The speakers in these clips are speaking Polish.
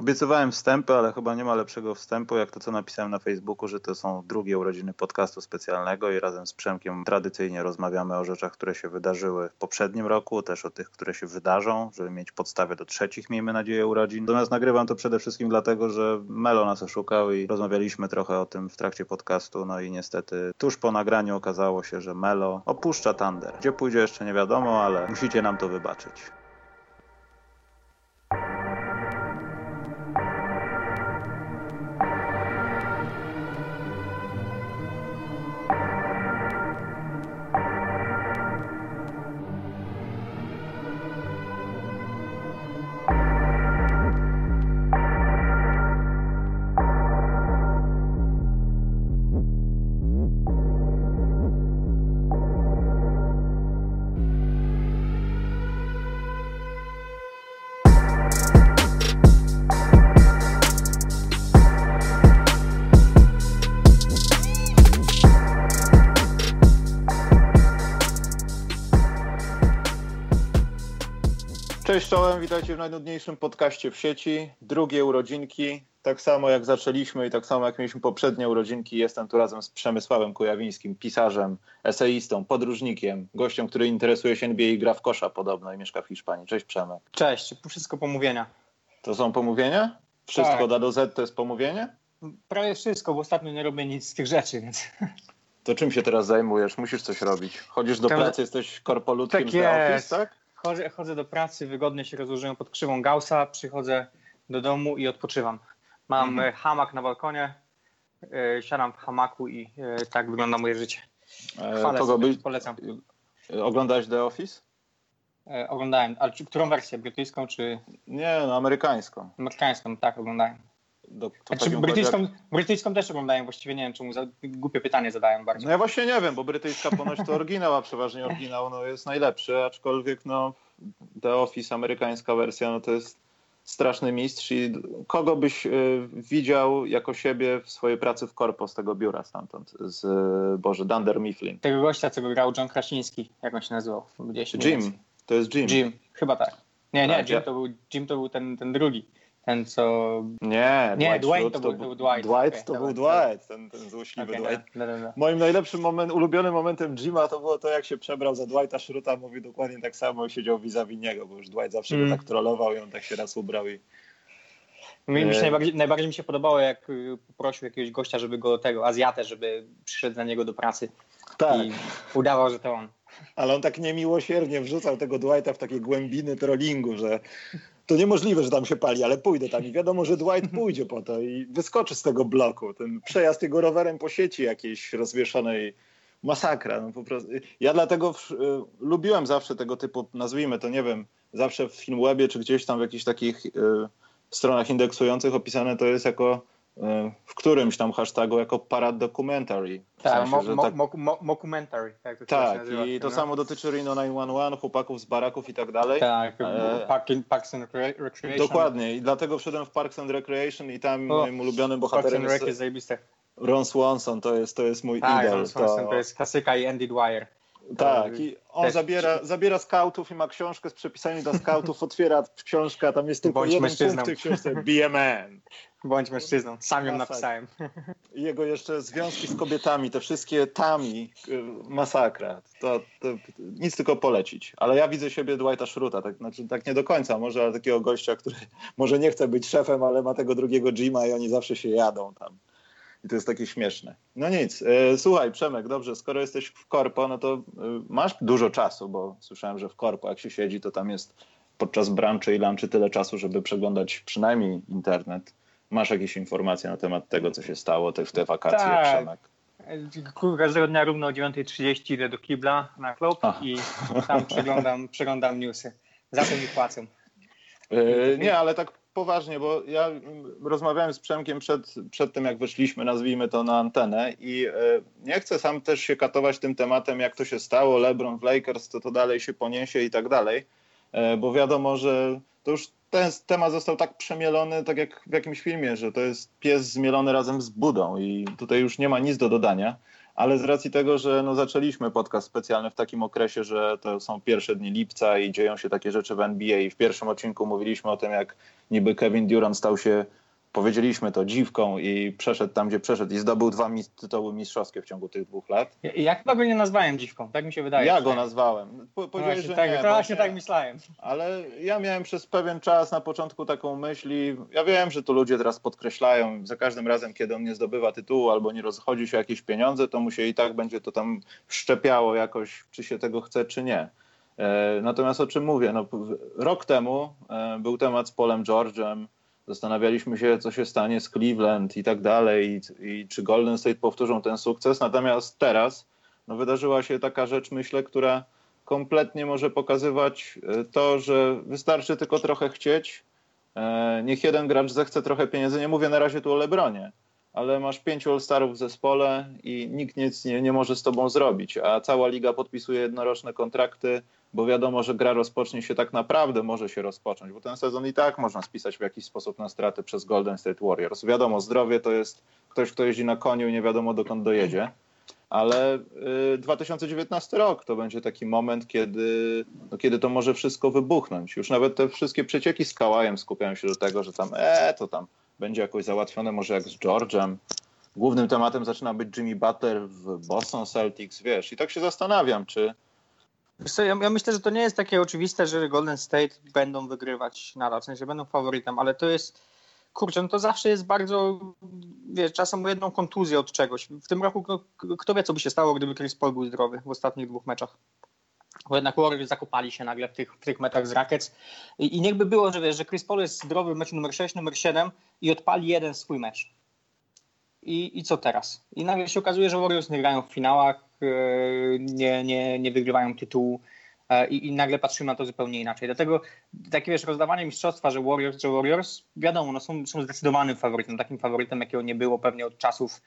Obiecywałem wstępy, ale chyba nie ma lepszego wstępu, jak to, co napisałem na Facebooku, że to są drugie urodziny podcastu specjalnego i razem z Przemkiem tradycyjnie rozmawiamy o rzeczach, które się wydarzyły w poprzednim roku, też o tych, które się wydarzą, żeby mieć podstawę do trzecich, miejmy nadzieję, urodzin. Natomiast nagrywam to przede wszystkim dlatego, że Melo nas oszukał i rozmawialiśmy trochę o tym w trakcie podcastu, no i niestety tuż po nagraniu okazało się, że Melo opuszcza Thunder. Gdzie pójdzie jeszcze nie wiadomo, ale musicie nam to wybaczyć. Witajcie w najnudniejszym podcaście w sieci. Drugie urodzinki, tak samo jak zaczęliśmy i tak samo jak mieliśmy poprzednie urodzinki, jestem tu razem z Przemysławem Kujawińskim, pisarzem, eseistą, podróżnikiem, gościem, który interesuje się NBA i gra w kosza podobno i mieszka w Hiszpanii. Cześć Przemek. Cześć, wszystko pomówienia. To są pomówienia? Wszystko Tak. da do Z to jest pomówienie? Prawie wszystko, bo ostatnio nie robię nic z tych rzeczy, więc To czym się teraz zajmujesz? Musisz coś robić. Chodzisz do Tam- pracy, jesteś korpolutkiem Tak z The Office, tak? Chodzę, chodzę do pracy, wygodnie się rozłożyłem pod krzywą Gaussa, przychodzę do domu i odpoczywam. Mam Mhm. e, hamak na balkonie, e, siadam w hamaku i e, tak wygląda moje życie. Chwalę kogo sobie, byś... polecam. Oglądałeś The Office? Oglądałem, ale czy, którą wersję? Brytyjską czy Nie, no amerykańską. amerykańską? Tak, oglądałem. Do, Znaczy, brytyjską, brytyjską też oglądałem, właściwie nie wiem czemu, za, głupie pytanie zadają bardzo. No ja właśnie nie wiem, bo brytyjska ponoć to oryginał, a przeważnie oryginał no, jest najlepszy, aczkolwiek no The Office, amerykańska wersja, no to jest straszny mistrz i kogo byś y, widział jako siebie w swojej pracy w korpo z tego biura stamtąd, z, y, Boże, Dunder Mifflin. Tego gościa, co grał John Krasiński, jak on się nazywał? Gdzieś Jim, to jest Jim. Jim, chyba tak. Nie, nie, Tak, Jim to był, Jim to był ten, ten drugi. Ten, co... Nie, Nie, Dwight Schrute to był- to był Dwight. Dwight to Okej, był dobra, Dwight, ten, ten złośliwy Okej, Dwight. no, no, no. Moim najlepszym moment, ulubionym momentem Jima to było to, jak się przebrał za Dwighta Schruta, mówi dokładnie tak samo i siedział vis-a-vis niego, bo już Dwight zawsze Mm. go tak trollował i on tak się raz ubrał i Mi, mi się E. najbardziej, najbardziej mi się podobało, jak y, poprosił jakiegoś gościa, żeby go tego, Azjatę, żeby przyszedł za niego do pracy tak, i udawał, że to on. ale on tak niemiłosiernie wrzucał tego Dwighta w takie głębiny trollingu, że to niemożliwe, że tam się pali, ale pójdę tam i wiadomo, że Dwight pójdzie po to i wyskoczy z tego bloku. Ten przejazd jego rowerem po sieci jakiejś rozwieszonej masakra. No po prostu. Ja dlatego w, y, lubiłem zawsze tego typu, nazwijmy to, nie wiem, zawsze w Filmwebie czy gdzieś tam w jakichś takich y, stronach indeksujących opisane to jest jako w którymś tam hashtagu jako parad documentary. W Tak, sensie, mo, że mo, tak- mo, mo. Tak, to tak, nazywa, i to no. samo dotyczy Reno 911, chłopaków z baraków i tak dalej. Tak, E, Park, Parks and Recre- Recreation. Dokładnie i dlatego wszedłem w Parks and Recreation i tam O, moim ulubionym Parks and bohaterem jest zajebiste. Ron Swanson, to jest, to jest mój Tak, idol. Ron Swanson to jest klasyka i Andy Dwyer. Tak, i on Też- zabiera, zabiera skautów i ma książkę z przepisami dla skautów, otwiera książkę, a tam jest tylko Bądź jeden mężczyzną. punkt w tej książce, be a man. Bądź mężczyzną, sam ją Masakra. napisałem. I jego jeszcze związki z kobietami, te wszystkie tami, y, masakra. To, to nic tylko polecić. Ale ja widzę siebie Dwighta Schruta, tak, znaczy, tak nie do końca może, ale takiego gościa, który może nie chce być szefem, ale ma tego drugiego Jima i oni zawsze się jadą tam. I to jest takie śmieszne. No nic, y, słuchaj Przemek, dobrze, skoro jesteś w korpo, no to y, masz dużo czasu, bo słyszałem, że w korpo jak się siedzi, to tam jest podczas brunchy i lunchy tyle czasu, żeby przeglądać przynajmniej internet. Masz jakieś informacje na temat tego, co się stało te, w te wakacje, Tak. Przemek? Każdego dnia równo o 9.30 idę do kibla na klub A. i tam przeglądam, przeglądam newsy. Za to mi płacą. Yy, nie, ale tak poważnie, bo ja rozmawiałem z Przemkiem przed, przed tym, jak weszliśmy, nazwijmy to, na antenę i yy, nie chcę sam też się katować tym tematem, jak to się stało, LeBron w Lakers, to to dalej się poniesie i tak dalej, yy, bo wiadomo, że to już ten temat został tak przemielony, tak jak w jakimś filmie, że to jest pies zmielony razem z budą i tutaj już nie ma nic do dodania. ale z racji tego, że no zaczęliśmy podcast specjalny w takim okresie, że to są pierwsze dni lipca i dzieją się takie rzeczy w NBA i w pierwszym odcinku mówiliśmy o tym, jak niby Kevin Durant stał się powiedzieliśmy to, dziwką i przeszedł tam, gdzie przeszedł i zdobył dwa tytuły mistrzowskie w ciągu tych dwóch lat. Ja, ja chyba go nie nazwałem dziwką, tak mi się wydaje. Ja go nazwałem. Po, no właśnie, że tak, nie, to właśnie tak myślałem. Ale ja miałem przez pewien czas na początku taką myśl i ja wiem, że tu ludzie teraz podkreślają, za każdym razem, kiedy on nie zdobywa tytułu albo nie rozchodzi się jakieś pieniądze, to mu się i tak będzie to tam szczepiało jakoś, czy się tego chce, czy nie. E, natomiast o czym mówię? No, rok temu e, był temat z Polem George'em, Zastanawialiśmy się, co się stanie z Cleveland i tak dalej, i, i czy Golden State powtórzą ten sukces. Natomiast teraz no, wydarzyła się taka rzecz, myślę, która kompletnie może pokazywać e, to, że wystarczy tylko trochę chcieć. E, niech jeden gracz zechce trochę pieniędzy. Nie mówię na razie tu o Lebronie, ale masz pięciu All-Starów w zespole i nikt nic nie, nie może z tobą zrobić, a cała liga podpisuje jednoroczne kontrakty bo wiadomo, że gra rozpocznie się tak naprawdę, może się rozpocząć, bo ten sezon i tak można spisać w jakiś sposób na straty przez Golden State Warriors. Wiadomo, zdrowie to jest ktoś, kto jeździ na koniu i nie wiadomo dokąd dojedzie, ale 2019 y, rok to będzie taki moment, kiedy, no, kiedy to może wszystko wybuchnąć. Już nawet te wszystkie przecieki z Kałajem skupiają się do tego, że tam, e, to tam będzie jakoś załatwione, może jak z George'em. Głównym tematem zaczyna być Jimmy Butler w Boston Celtics, wiesz, i tak się zastanawiam, czy ja, myślę, że to nie jest takie oczywiste, że Golden State będą wygrywać nadal, w sensie będą faworytem, ale to jest, kurczę, no to zawsze jest bardzo, wiesz, czasem jedną kontuzję od czegoś. W tym roku no, kto wie, co by się stało, gdyby Chris Paul był zdrowy w ostatnich dwóch meczach. Bo jednak Warriors zakopali się nagle w tych, w tych z Rackets. I, I niechby było, że wiesz, że Chris Paul jest zdrowy w meczu numer 6, numer 7 i odpali jeden swój mecz. I, I co teraz? I nagle się okazuje, że Warriors nie grają w finałach, e, nie, nie, nie wygrywają tytułu e, i, i nagle patrzymy na to zupełnie inaczej. Dlatego takie wiesz, rozdawanie mistrzostwa, że Warriors, że Warriors, wiadomo, no są, są zdecydowanym faworytem, takim faworytem, jakiego nie było pewnie od czasów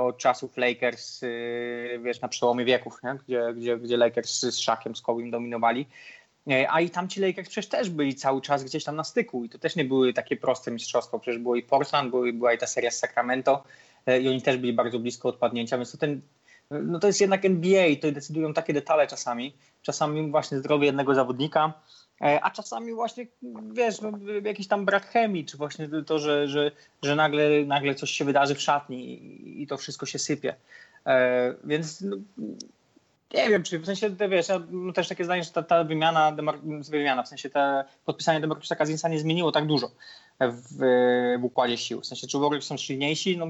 od czasów Lakers, wiesz, na przełomie wieków, nie? Gdzie, gdzie, gdzie Lakers z Szakiem, z Kowim dominowali. A i tamci Lakers przecież też byli cały czas gdzieś tam na styku i to też nie były takie proste mistrzostwa. Przecież było i Portland, była i ta seria z Sacramento e, i oni też byli bardzo blisko odpadnięcia, więc to ten no to jest jednak NBA, to decydują takie detale czasami. Czasami właśnie zdrowie jednego zawodnika, e, a czasami właśnie, wiesz, no, jakiś tam brak chemii, czy właśnie to, że, że, że nagle, nagle coś się wydarzy w szatni i, to wszystko się sypie. E, więc no, nie wiem, czy w sensie, wiesz, ja mam też takie zdanie, że ta, ta wymiana, wymiana, w sensie te podpisanie Demarcusa Kazinsa nie zmieniło tak dużo w, w układzie sił. W sensie, czy Warriors są silniejsi? No,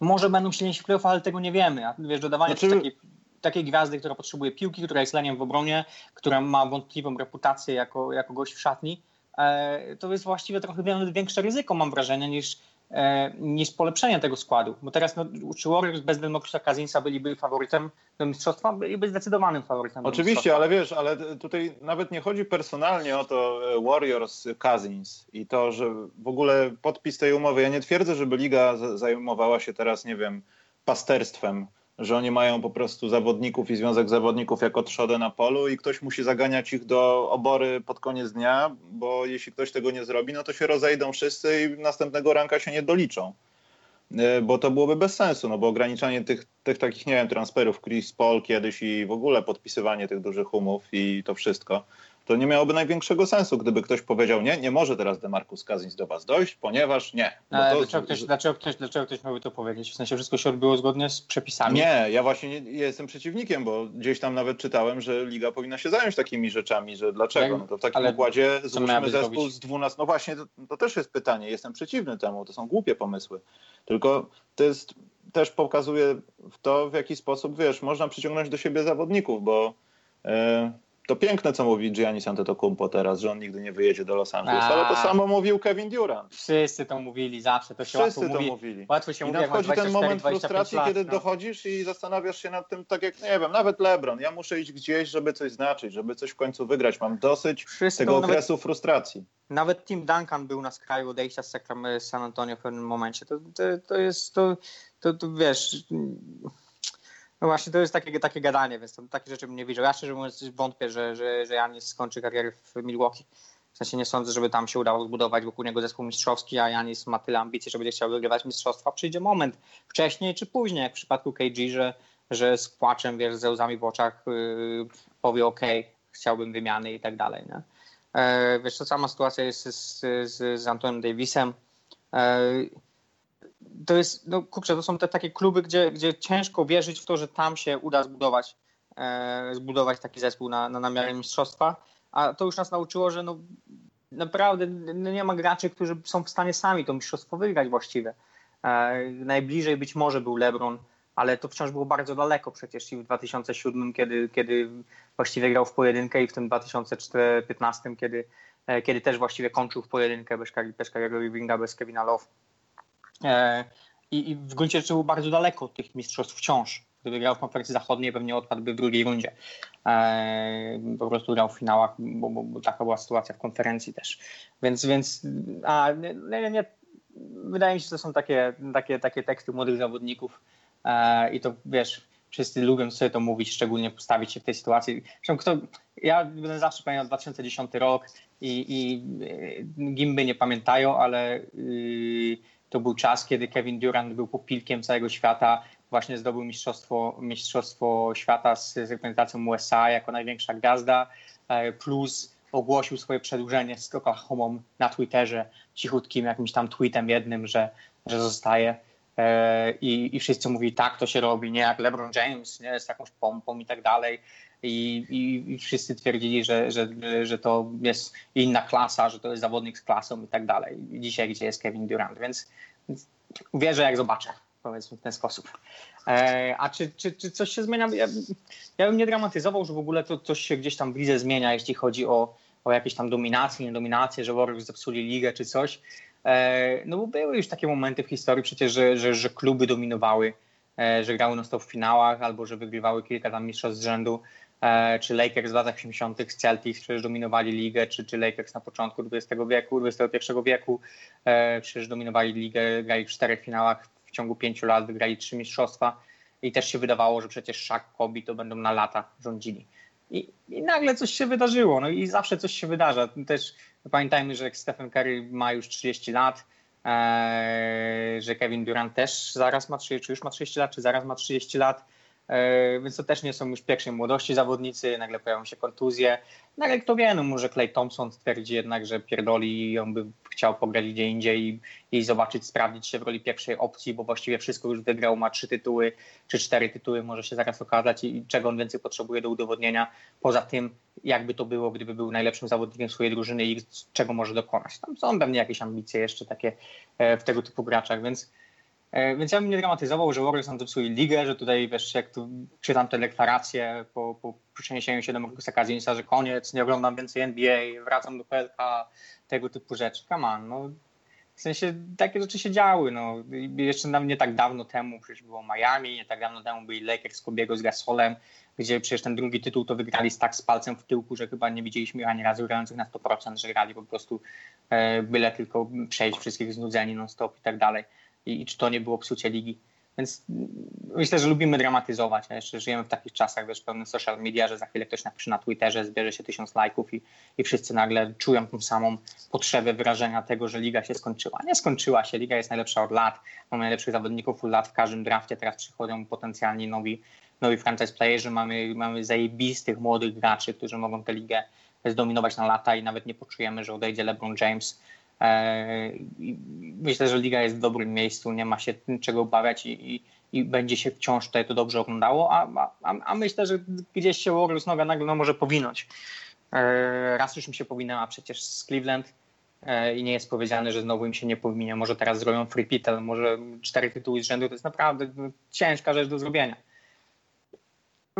może będą silniejsi w playoff, ale tego nie wiemy. A wiesz, dodawanie znaczy... takiej, takiej gwiazdy, która potrzebuje piłki, która jest leniem w obronie, która ma wątpliwą reputację jako, jako gość w szatni, e, to jest właściwie trochę większe ryzyko, mam wrażenie, niż niż polepszenie tego składu. Bo teraz no, czy Warriors bez Demokrisa Kazinsa byliby faworytem do mistrzostwa? Byliby zdecydowanym faworytem Oczywiście, ale wiesz, ale tutaj nawet nie chodzi personalnie o to e, Warriors Kazins i to, że w ogóle podpis tej umowy, ja nie twierdzę, żeby liga zajmowała się teraz, nie wiem, pasterstwem że oni mają po prostu zawodników i związek zawodników jako trzodę na polu i ktoś musi zaganiać ich do obory pod koniec dnia, bo jeśli ktoś tego nie zrobi, no to się rozejdą wszyscy i następnego ranka się nie doliczą. E, bo to byłoby bez sensu, no bo ograniczanie tych, tych takich, nie wiem, transferów Chris Paul kiedyś i w ogóle podpisywanie tych dużych umów i to wszystko, to nie miałoby największego sensu, gdyby ktoś powiedział, nie, nie może teraz Demarcus Cousins do was dojść, ponieważ nie. Ale to... dlaczego, ktoś, dlaczego, ktoś, dlaczego ktoś miałby to powiedzieć? W sensie wszystko się odbyło zgodnie z przepisami? Nie, ja właśnie nie, jestem przeciwnikiem, bo gdzieś tam nawet czytałem, że liga powinna się zająć takimi rzeczami, że dlaczego? No to w takim Ale układzie zespół z 12. No właśnie, to, to też jest pytanie, jestem przeciwny temu, to są głupie pomysły. Tylko to jest, też pokazuje w to, w jaki sposób, wiesz, można przyciągnąć do siebie zawodników, bo... Yy, to piękne, co mówi Giannis Antetokounmpo teraz, że on nigdy nie wyjedzie do Los Angeles, A, ale to samo mówił Kevin Durant. Wszyscy to mówili zawsze, to się Wszyscy łatwo to mówi. mówili. Łatwo się I mówi, nadchodzi ten moment frustracji, lat, kiedy no. dochodzisz i zastanawiasz się nad tym, tak jak, nie wiem, nawet LeBron, ja muszę iść gdzieś, żeby coś znaczyć, żeby coś w końcu wygrać, mam dosyć tego okresu nawet, frustracji. Nawet Tim Duncan był na skraju odejścia z San Antonio w pewnym momencie. To, to, to jest, to, to, to wiesz no właśnie, to jest takie, takie gadanie, więc to, takie rzeczy bym nie widział. Ja szczerze mówiąc wątpię, że, że, że Janis skończy karierę w Milwaukee. W sensie nie sądzę, żeby tam się udało zbudować wokół niego zespół mistrzowski, a Janis ma tyle ambicji, że będzie chciał wygrywać mistrzostwa. Przyjdzie moment, wcześniej czy później, jak w przypadku KG, że, że z płaczem, wiesz, ze łzami w oczach yy, powie ok, chciałbym wymiany i tak dalej. Nie? E, wiesz, to sama sytuacja jest z, z, z Antonem Davisem. E, to jest, no kurczę, to są te takie kluby, gdzie, gdzie ciężko wierzyć w to, że tam się uda zbudować, e, zbudować taki zespół na, na namiarę mistrzostwa, a to już nas nauczyło, że no, naprawdę no nie ma graczy, którzy są w stanie sami to mistrzostwo wygrać właściwie. E, najbliżej być może był LeBron, ale to wciąż było bardzo daleko przecież i w 2007, kiedy, kiedy właściwie grał w pojedynkę i w tym 2015, kiedy, e, kiedy też właściwie kończył w pojedynkę bez, bez Kyrie bez Kevina Love. E, I, I w gruncie rzeczy był bardzo daleko od tych mistrzostw wciąż. Gdyby grał w konferencji zachodniej, pewnie odpadłby w drugiej rundzie. E, po prostu grał w finałach, bo, bo, bo, taka była sytuacja w konferencji też. Więc, więc a, nie, nie, wydaje mi się, że to są takie, takie, takie teksty młodych zawodników e, i to wiesz, wszyscy lubią sobie to mówić, szczególnie postawić się w tej sytuacji. Kto, ja będę zawsze pamiętał 2010 rok i, i gimby nie pamiętają, ale yy, to był czas, kiedy Kevin Durant był popilkiem całego świata. Właśnie zdobył mistrzostwo, mistrzostwo świata z, reprezentacją USA jako największa gwiazda, e, plus ogłosił swoje przedłużenie z Oklahoma na Twitterze, cichutkim jakimś tam tweetem jednym, że, że zostaje. E, I, I wszyscy mówili, tak to się robi, nie jak LeBron James, nie z jakąś pompą i tak dalej. I, i, wszyscy twierdzili, że, że, że to jest inna klasa, że to jest zawodnik z klasą i tak dalej. Dzisiaj, gdzie jest Kevin Durant, więc, wierzę, jak zobaczę, powiedzmy w ten sposób. E, a czy, czy, czy coś się zmienia? Ja, ja bym nie dramatyzował, że w ogóle to coś się gdzieś tam w lidze zmienia, jeśli chodzi o, o jakieś tam dominacje, niedominacje, że Warriors zepsuli ligę czy coś. E, no bo były już takie momenty w historii przecież, że, że, że kluby dominowały, e, że grały non-stop w finałach albo że wygrywały kilka tam mistrzostw z rzędu. E, czy Lakers w latach 80. z Celtics przecież dominowali ligę, czy, czy Lakers na początku XX wieku, XXI wieku e, przecież dominowali ligę, grali w czterech finałach w ciągu pięciu lat, wygrali trzy mistrzostwa i też się wydawało, że przecież Shaq, Kobe to będą na lata rządzili. I, I, nagle coś się wydarzyło, no i zawsze coś się wydarza. Też pamiętajmy, że Stephen Curry ma już 30 lat, e, że Kevin Durant też zaraz ma 30, czy już ma 30 lat, czy zaraz ma 30 lat więc to też nie są już pierwszej młodości zawodnicy, nagle pojawią się kontuzje. No ale kto wie, no może Clay Thompson twierdzi jednak, że pierdoli i on by chciał pograć gdzie indziej i, zobaczyć, sprawdzić się w roli pierwszej opcji, bo właściwie wszystko już wygrał, ma trzy tytuły czy cztery tytuły, może się zaraz okazać i, i czego on więcej potrzebuje do udowodnienia, poza tym jakby to było, gdyby był najlepszym zawodnikiem swojej drużyny i czego może dokonać. Tam są pewnie jakieś ambicje jeszcze takie e, w tego typu graczach, więc E, więc ja bym nie dramatyzował, że Warriors nam zepsuli ligę, że tutaj wiesz, jak tu czytam te deklaracje po, po przeniesieniu się do Marcusa Kazinsa, że koniec, nie oglądam więcej NBA, wracam do PLK, tego typu rzeczy. Come on, no. W sensie takie rzeczy się działy. No. Jeszcze nie tak dawno temu przecież było Miami, nie tak dawno temu byli Lakers Kobiego z Gasolem, gdzie przecież ten drugi tytuł to wygrali tak z palcem w tyłku, że chyba nie widzieliśmy ani razu grających na 100%, że grali po prostu e, byle tylko przejść wszystkich znudzeni non-stop i tak dalej i, i czy to nie było psucie ligi. Więc myślę, że lubimy dramatyzować, a jeszcze żyjemy w takich czasach, wiesz, pełnych social media, że za chwilę ktoś napisze na Twitterze, zbierze się tysiąc lajków i, i wszyscy nagle czują tą samą potrzebę wyrażenia tego, że liga się skończyła. Nie skończyła się, liga jest najlepsza od lat, mamy najlepszych zawodników od lat w każdym drafcie, teraz przychodzą potencjalni nowi, nowi franchise playerzy, mamy, mamy zajebistych młodych graczy, którzy mogą tę ligę zdominować na lata i nawet nie poczujemy, że odejdzie LeBron James, myślę, że liga jest w dobrym miejscu, nie ma się czego obawiać i, i, i będzie się wciąż tutaj to dobrze oglądało, a, a, a myślę, że gdzieś się Warriors noga nagle no, może powinąć. E, raz już mi się powinęła przecież z Cleveland e, i nie jest powiedziane, że znowu im się nie powinie. Może teraz zrobią free pit, może cztery tytuły z rzędu to jest naprawdę ciężka rzecz do zrobienia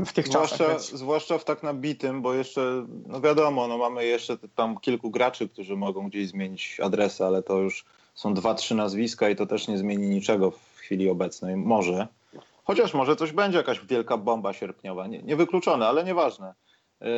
w tych zwłaszcza, czasach. Zwłaszcza w tak nabitym, bo jeszcze, no wiadomo, no mamy jeszcze tam kilku graczy, którzy mogą gdzieś zmienić adresy, ale to już są dwa, trzy nazwiska i to też nie zmieni niczego w chwili obecnej. Może. Chociaż może coś będzie, jakaś wielka bomba sierpniowa. Nie, niewykluczone, ale nieważne. Yy,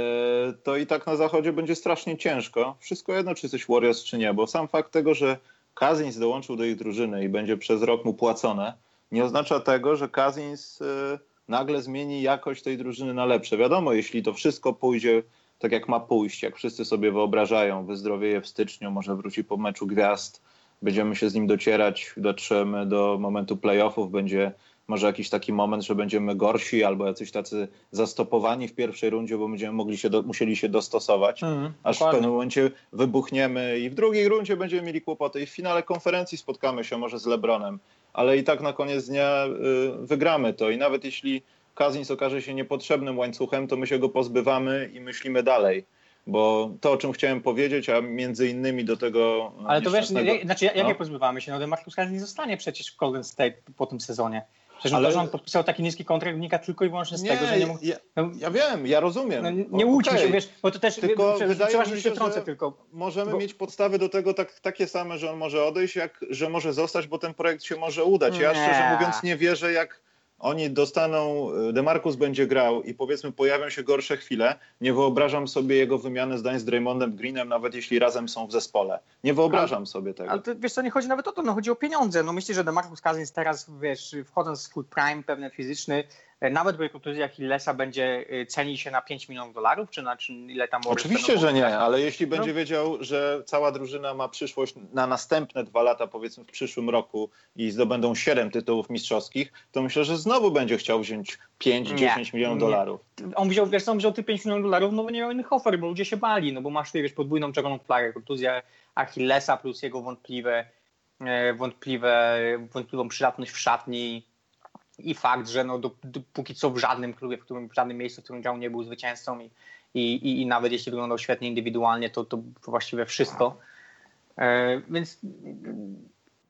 to i tak na zachodzie będzie strasznie ciężko. Wszystko jedno, czy jesteś Warriors, czy nie, bo sam fakt tego, że Kazins dołączył do ich drużyny i będzie przez rok mu płacone, nie oznacza tego, że Kazins yy, nagle zmieni jakość tej drużyny na lepsze. Wiadomo, jeśli to wszystko pójdzie tak jak ma pójść, jak wszyscy sobie wyobrażają, wyzdrowieje w styczniu, może wróci po meczu gwiazd, będziemy się z nim docierać, dotrzemy do momentu playoffów, będzie może jakiś taki moment, że będziemy gorsi albo jacyś tacy zastopowani w pierwszej rundzie, bo będziemy mogli się do, musieli się dostosować, mm, aż dokładnie. w pewnym momencie wybuchniemy i w drugiej rundzie będziemy mieli kłopoty i w finale konferencji spotkamy się może z LeBronem, ale i tak na koniec dnia y, wygramy to i nawet jeśli Kazins okaże się niepotrzebnym łańcuchem, to my się go pozbywamy i myślimy dalej bo to, o czym chciałem powiedzieć, a między innymi do tego. Ale to wiesz, znaczy, jak no. pozbywamy się? No, Demarcus Cousins nie zostanie przecież w Golden State po tym sezonie. Przecież ale... to, że on podpisał taki niski kontrakt wynika tylko i wyłącznie z nie, tego, że nie mógł... Ja, no, ja wiem, ja rozumiem. No, nie łudźmy okay. się, wiesz, bo to też... Tylko wydaje mi się, trącę tylko. Możemy bo... mieć podstawy do tego tak, takie same, że on może odejść, jak że może zostać, bo ten projekt się może udać. Ja nie. szczerze mówiąc nie wierzę, jak oni dostaną, y, Demarcus będzie grał i powiedzmy pojawią się gorsze chwile, nie wyobrażam sobie jego wymiany zdań z Draymondem Greenem, nawet jeśli razem są w zespole. Nie wyobrażam ale, sobie tego. Ale to, wiesz co, nie chodzi nawet o to, no chodzi o pieniądze. No myślę, że Demarcus Cousins teraz, wiesz, wchodząc w swój prime pewne fizyczny, nawet po kontuzji Achillesa będzie e, ceni się na 5 milionów dolarów, czy na czy ile tam Oczywiście, że nie, ale jeśli no. będzie wiedział, że cała drużyna ma przyszłość na następne dwa lata, powiedzmy w przyszłym roku i zdobędą 7 tytułów mistrzowskich, to myślę, że znowu będzie chciał wziąć 5-10 milionów dolarów. On wziął, wiesz, on wziął tych 5 milionów dolarów, no bo nie miał innych ofer, bo ludzie się bali, no bo masz tutaj, wiesz, podwójną czerwoną flagę, kontuzja Achillesa plus jego wątpliwe, e, wątpliwe, wątpliwą przydatność w szatni, i fakt, że no, póki co w żadnym klubie, w, którym, w żadnym miejscu, w którym grał, nie był zwycięzcą i, i, i nawet jeśli wyglądał świetnie indywidualnie, to, to właściwie wszystko. E, więc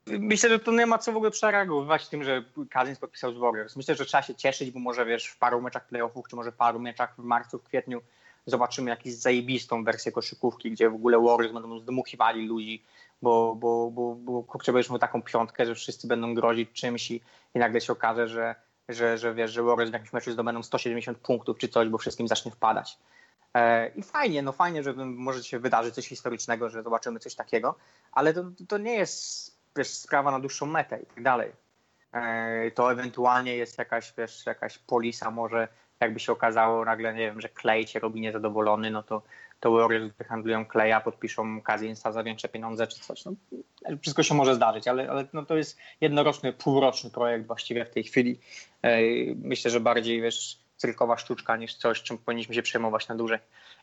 myślę, że to nie ma co w ogóle przereagowywać tym, że Kazins podpisał z Warriors. Myślę, że trzeba się cieszyć, bo może wiesz, w paru meczach playoffów, czy może w paru meczach w marcu, w kwietniu zobaczymy jakąś zajebistą wersję koszykówki, gdzie w ogóle Warriors będą zdmuchiwali ludzi, bo, bo, bo, bo kurczę, będziesz taką piątkę, że wszyscy będą grozić czymś i, i nagle się okaże, że, że, że wiesz, że Warriors w jakimś meczu zdobędą 170 punktów czy coś, bo wszystkim zacznie wpadać. E, I fajnie, no fajnie, że może się wydarzyć coś historycznego, że zobaczymy coś takiego, ale to, to nie jest wiesz, sprawa na dłuższą metę i tak dalej. E, to ewentualnie jest jakaś, wiesz, jakaś polisa może, jakby się okazało nagle, nie wiem, że Clay cię robi niezadowolony, no to to Warriors wyhandlują Kleja, podpiszą Kazinsa za większe pieniądze czy coś. No, wszystko się może zdarzyć, ale, ale no, to jest jednoroczny, półroczny projekt właściwie w tej chwili. Myślę, że bardziej wiesz, cyrkowa sztuczka niż coś, czym powinniśmy się przejmować na dłużej.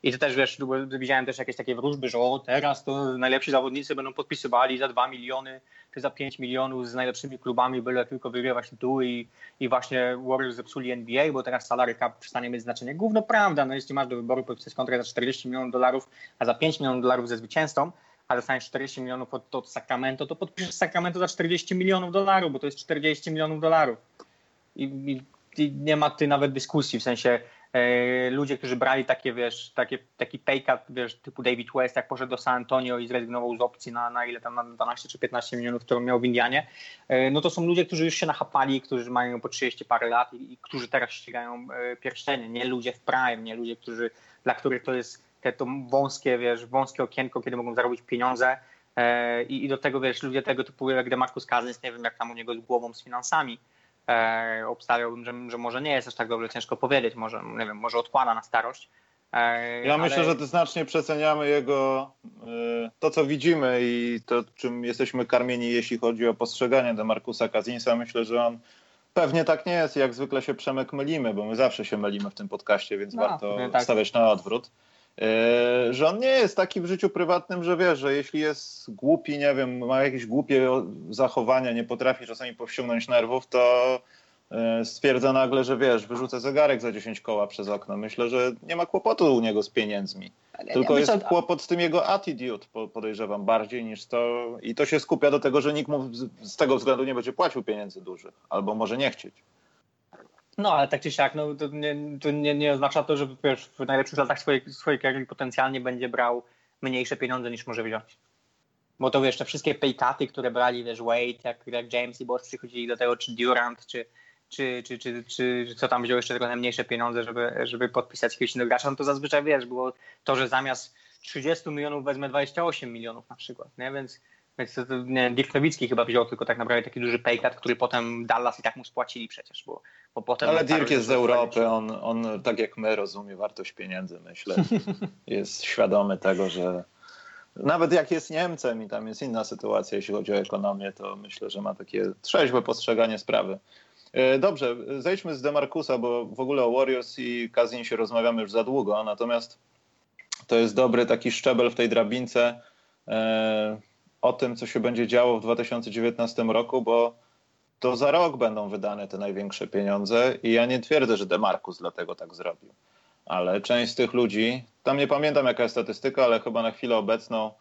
I to też, wiesz, widziałem też jakieś takie wróżby, że o, teraz to najlepsi zawodnicy będą podpisywali za 2 miliony czy za 5 milionów z najlepszymi klubami, byle tylko wygrywać tytuły i, i właśnie Warriors zepsuli NBA, bo teraz salary cap przestanie mieć znaczenie. Główno prawda, no jeśli masz do wyboru podpisać kontrakt za 40 milionów dolarów, a za 5 milionów dolarów ze zwycięzcą, a dostaniesz 40 milionów od, od Sacramento, to podpiszesz Sacramento za 40 milionów dolarów, bo to jest 40 milionów dolarów. I, i, i nie ma ty nawet dyskusji, w sensie ludzie, którzy brali takie, wiesz, takie, taki pay cut, wiesz, typu David West, jak poszedł do San Antonio i zrezygnował z opcji na, na ile tam, na 12 czy 15 milionów, którą miał w Indianie, e, no to są ludzie, którzy już się nachapali, którzy mają po 30 parę lat i, i którzy teraz ścigają e, pierścienie, nie ludzie w prime, nie ludzie, którzy, dla których to jest te, to wąskie, wiesz, wąskie okienko, kiedy mogą zarobić pieniądze. I, i do tego, wiesz, ludzie tego typu jak DeMarcus Cousins, nie wiem jak tam u niego z głową, z finansami, e, obstawiałbym, że, że może nie jest aż tak dobrze, ciężko powiedzieć, może, nie wiem, może odkłada na starość. E, ja ale... myślę, że znacznie przeceniamy jego, e, to co widzimy i to, czym jesteśmy karmieni, jeśli chodzi o postrzeganie do Markusa Kazinsa. Myślę, że on pewnie tak nie jest, jak zwykle się Przemek mylimy, bo my zawsze się mylimy w tym podcaście, więc no, warto tak. stawiać na odwrót. E, że on nie jest taki w życiu prywatnym, że wiesz, że jeśli jest głupi, nie wiem, ma jakieś głupie zachowania, nie potrafi czasami powściągnąć nerwów, to e, stwierdza nagle, że wiesz, wyrzucę zegarek za 10 koła przez okno. Myślę, że nie ma kłopotu u niego z pieniędzmi. Tylko ja jest myślę, kłopot z tym jego attitude, podejrzewam, bardziej niż to. I to się skupia do tego, że nikt mu z tego względu nie będzie płacił pieniędzy dużych, albo może nie chcieć. No, ale tak czy siak, no, to, nie, to nie, nie oznacza to, że wiesz, w najlepszych latach swojej, swojej kariery potencjalnie będzie brał mniejsze pieniądze niż może wziąć. Bo to wiesz, te wszystkie paykaty, które brali, wiesz, Wade, jak, jak James i Bosch przychodzili do tego, czy Durant, czy, czy, czy, czy, czy, czy co tam wziął jeszcze trochę mniejsze pieniądze, żeby, żeby podpisać jakiegoś innego gracza, no to zazwyczaj wiesz, było to, że zamiast 30 milionów wezmę 28 milionów na przykład, nie? Więc Więc nie, Dirk Nowicki chyba wziął tylko tak naprawdę taki duży paycut, który potem Dallas i tak mu spłacili przecież, bo, bo potem... Ale Dirk jest z Europy, on, on tak jak my rozumie wartość pieniędzy, myślę. jest świadomy tego, że nawet jak jest Niemcem i tam jest inna sytuacja, jeśli chodzi o ekonomię, to myślę, że ma takie trzeźwe postrzeganie sprawy. E, dobrze, zejdźmy z Demarcusa, bo w ogóle o Warriors i Kazinsie rozmawiamy już za długo, natomiast to jest dobry taki szczebel w tej drabince e, o tym, co się będzie działo w 2019 roku, bo to za rok będą wydane te największe pieniądze i ja nie twierdzę, że Demarcus dlatego tak zrobił. Ale część z tych ludzi, tam nie pamiętam jaka jest statystyka, ale chyba na chwilę obecną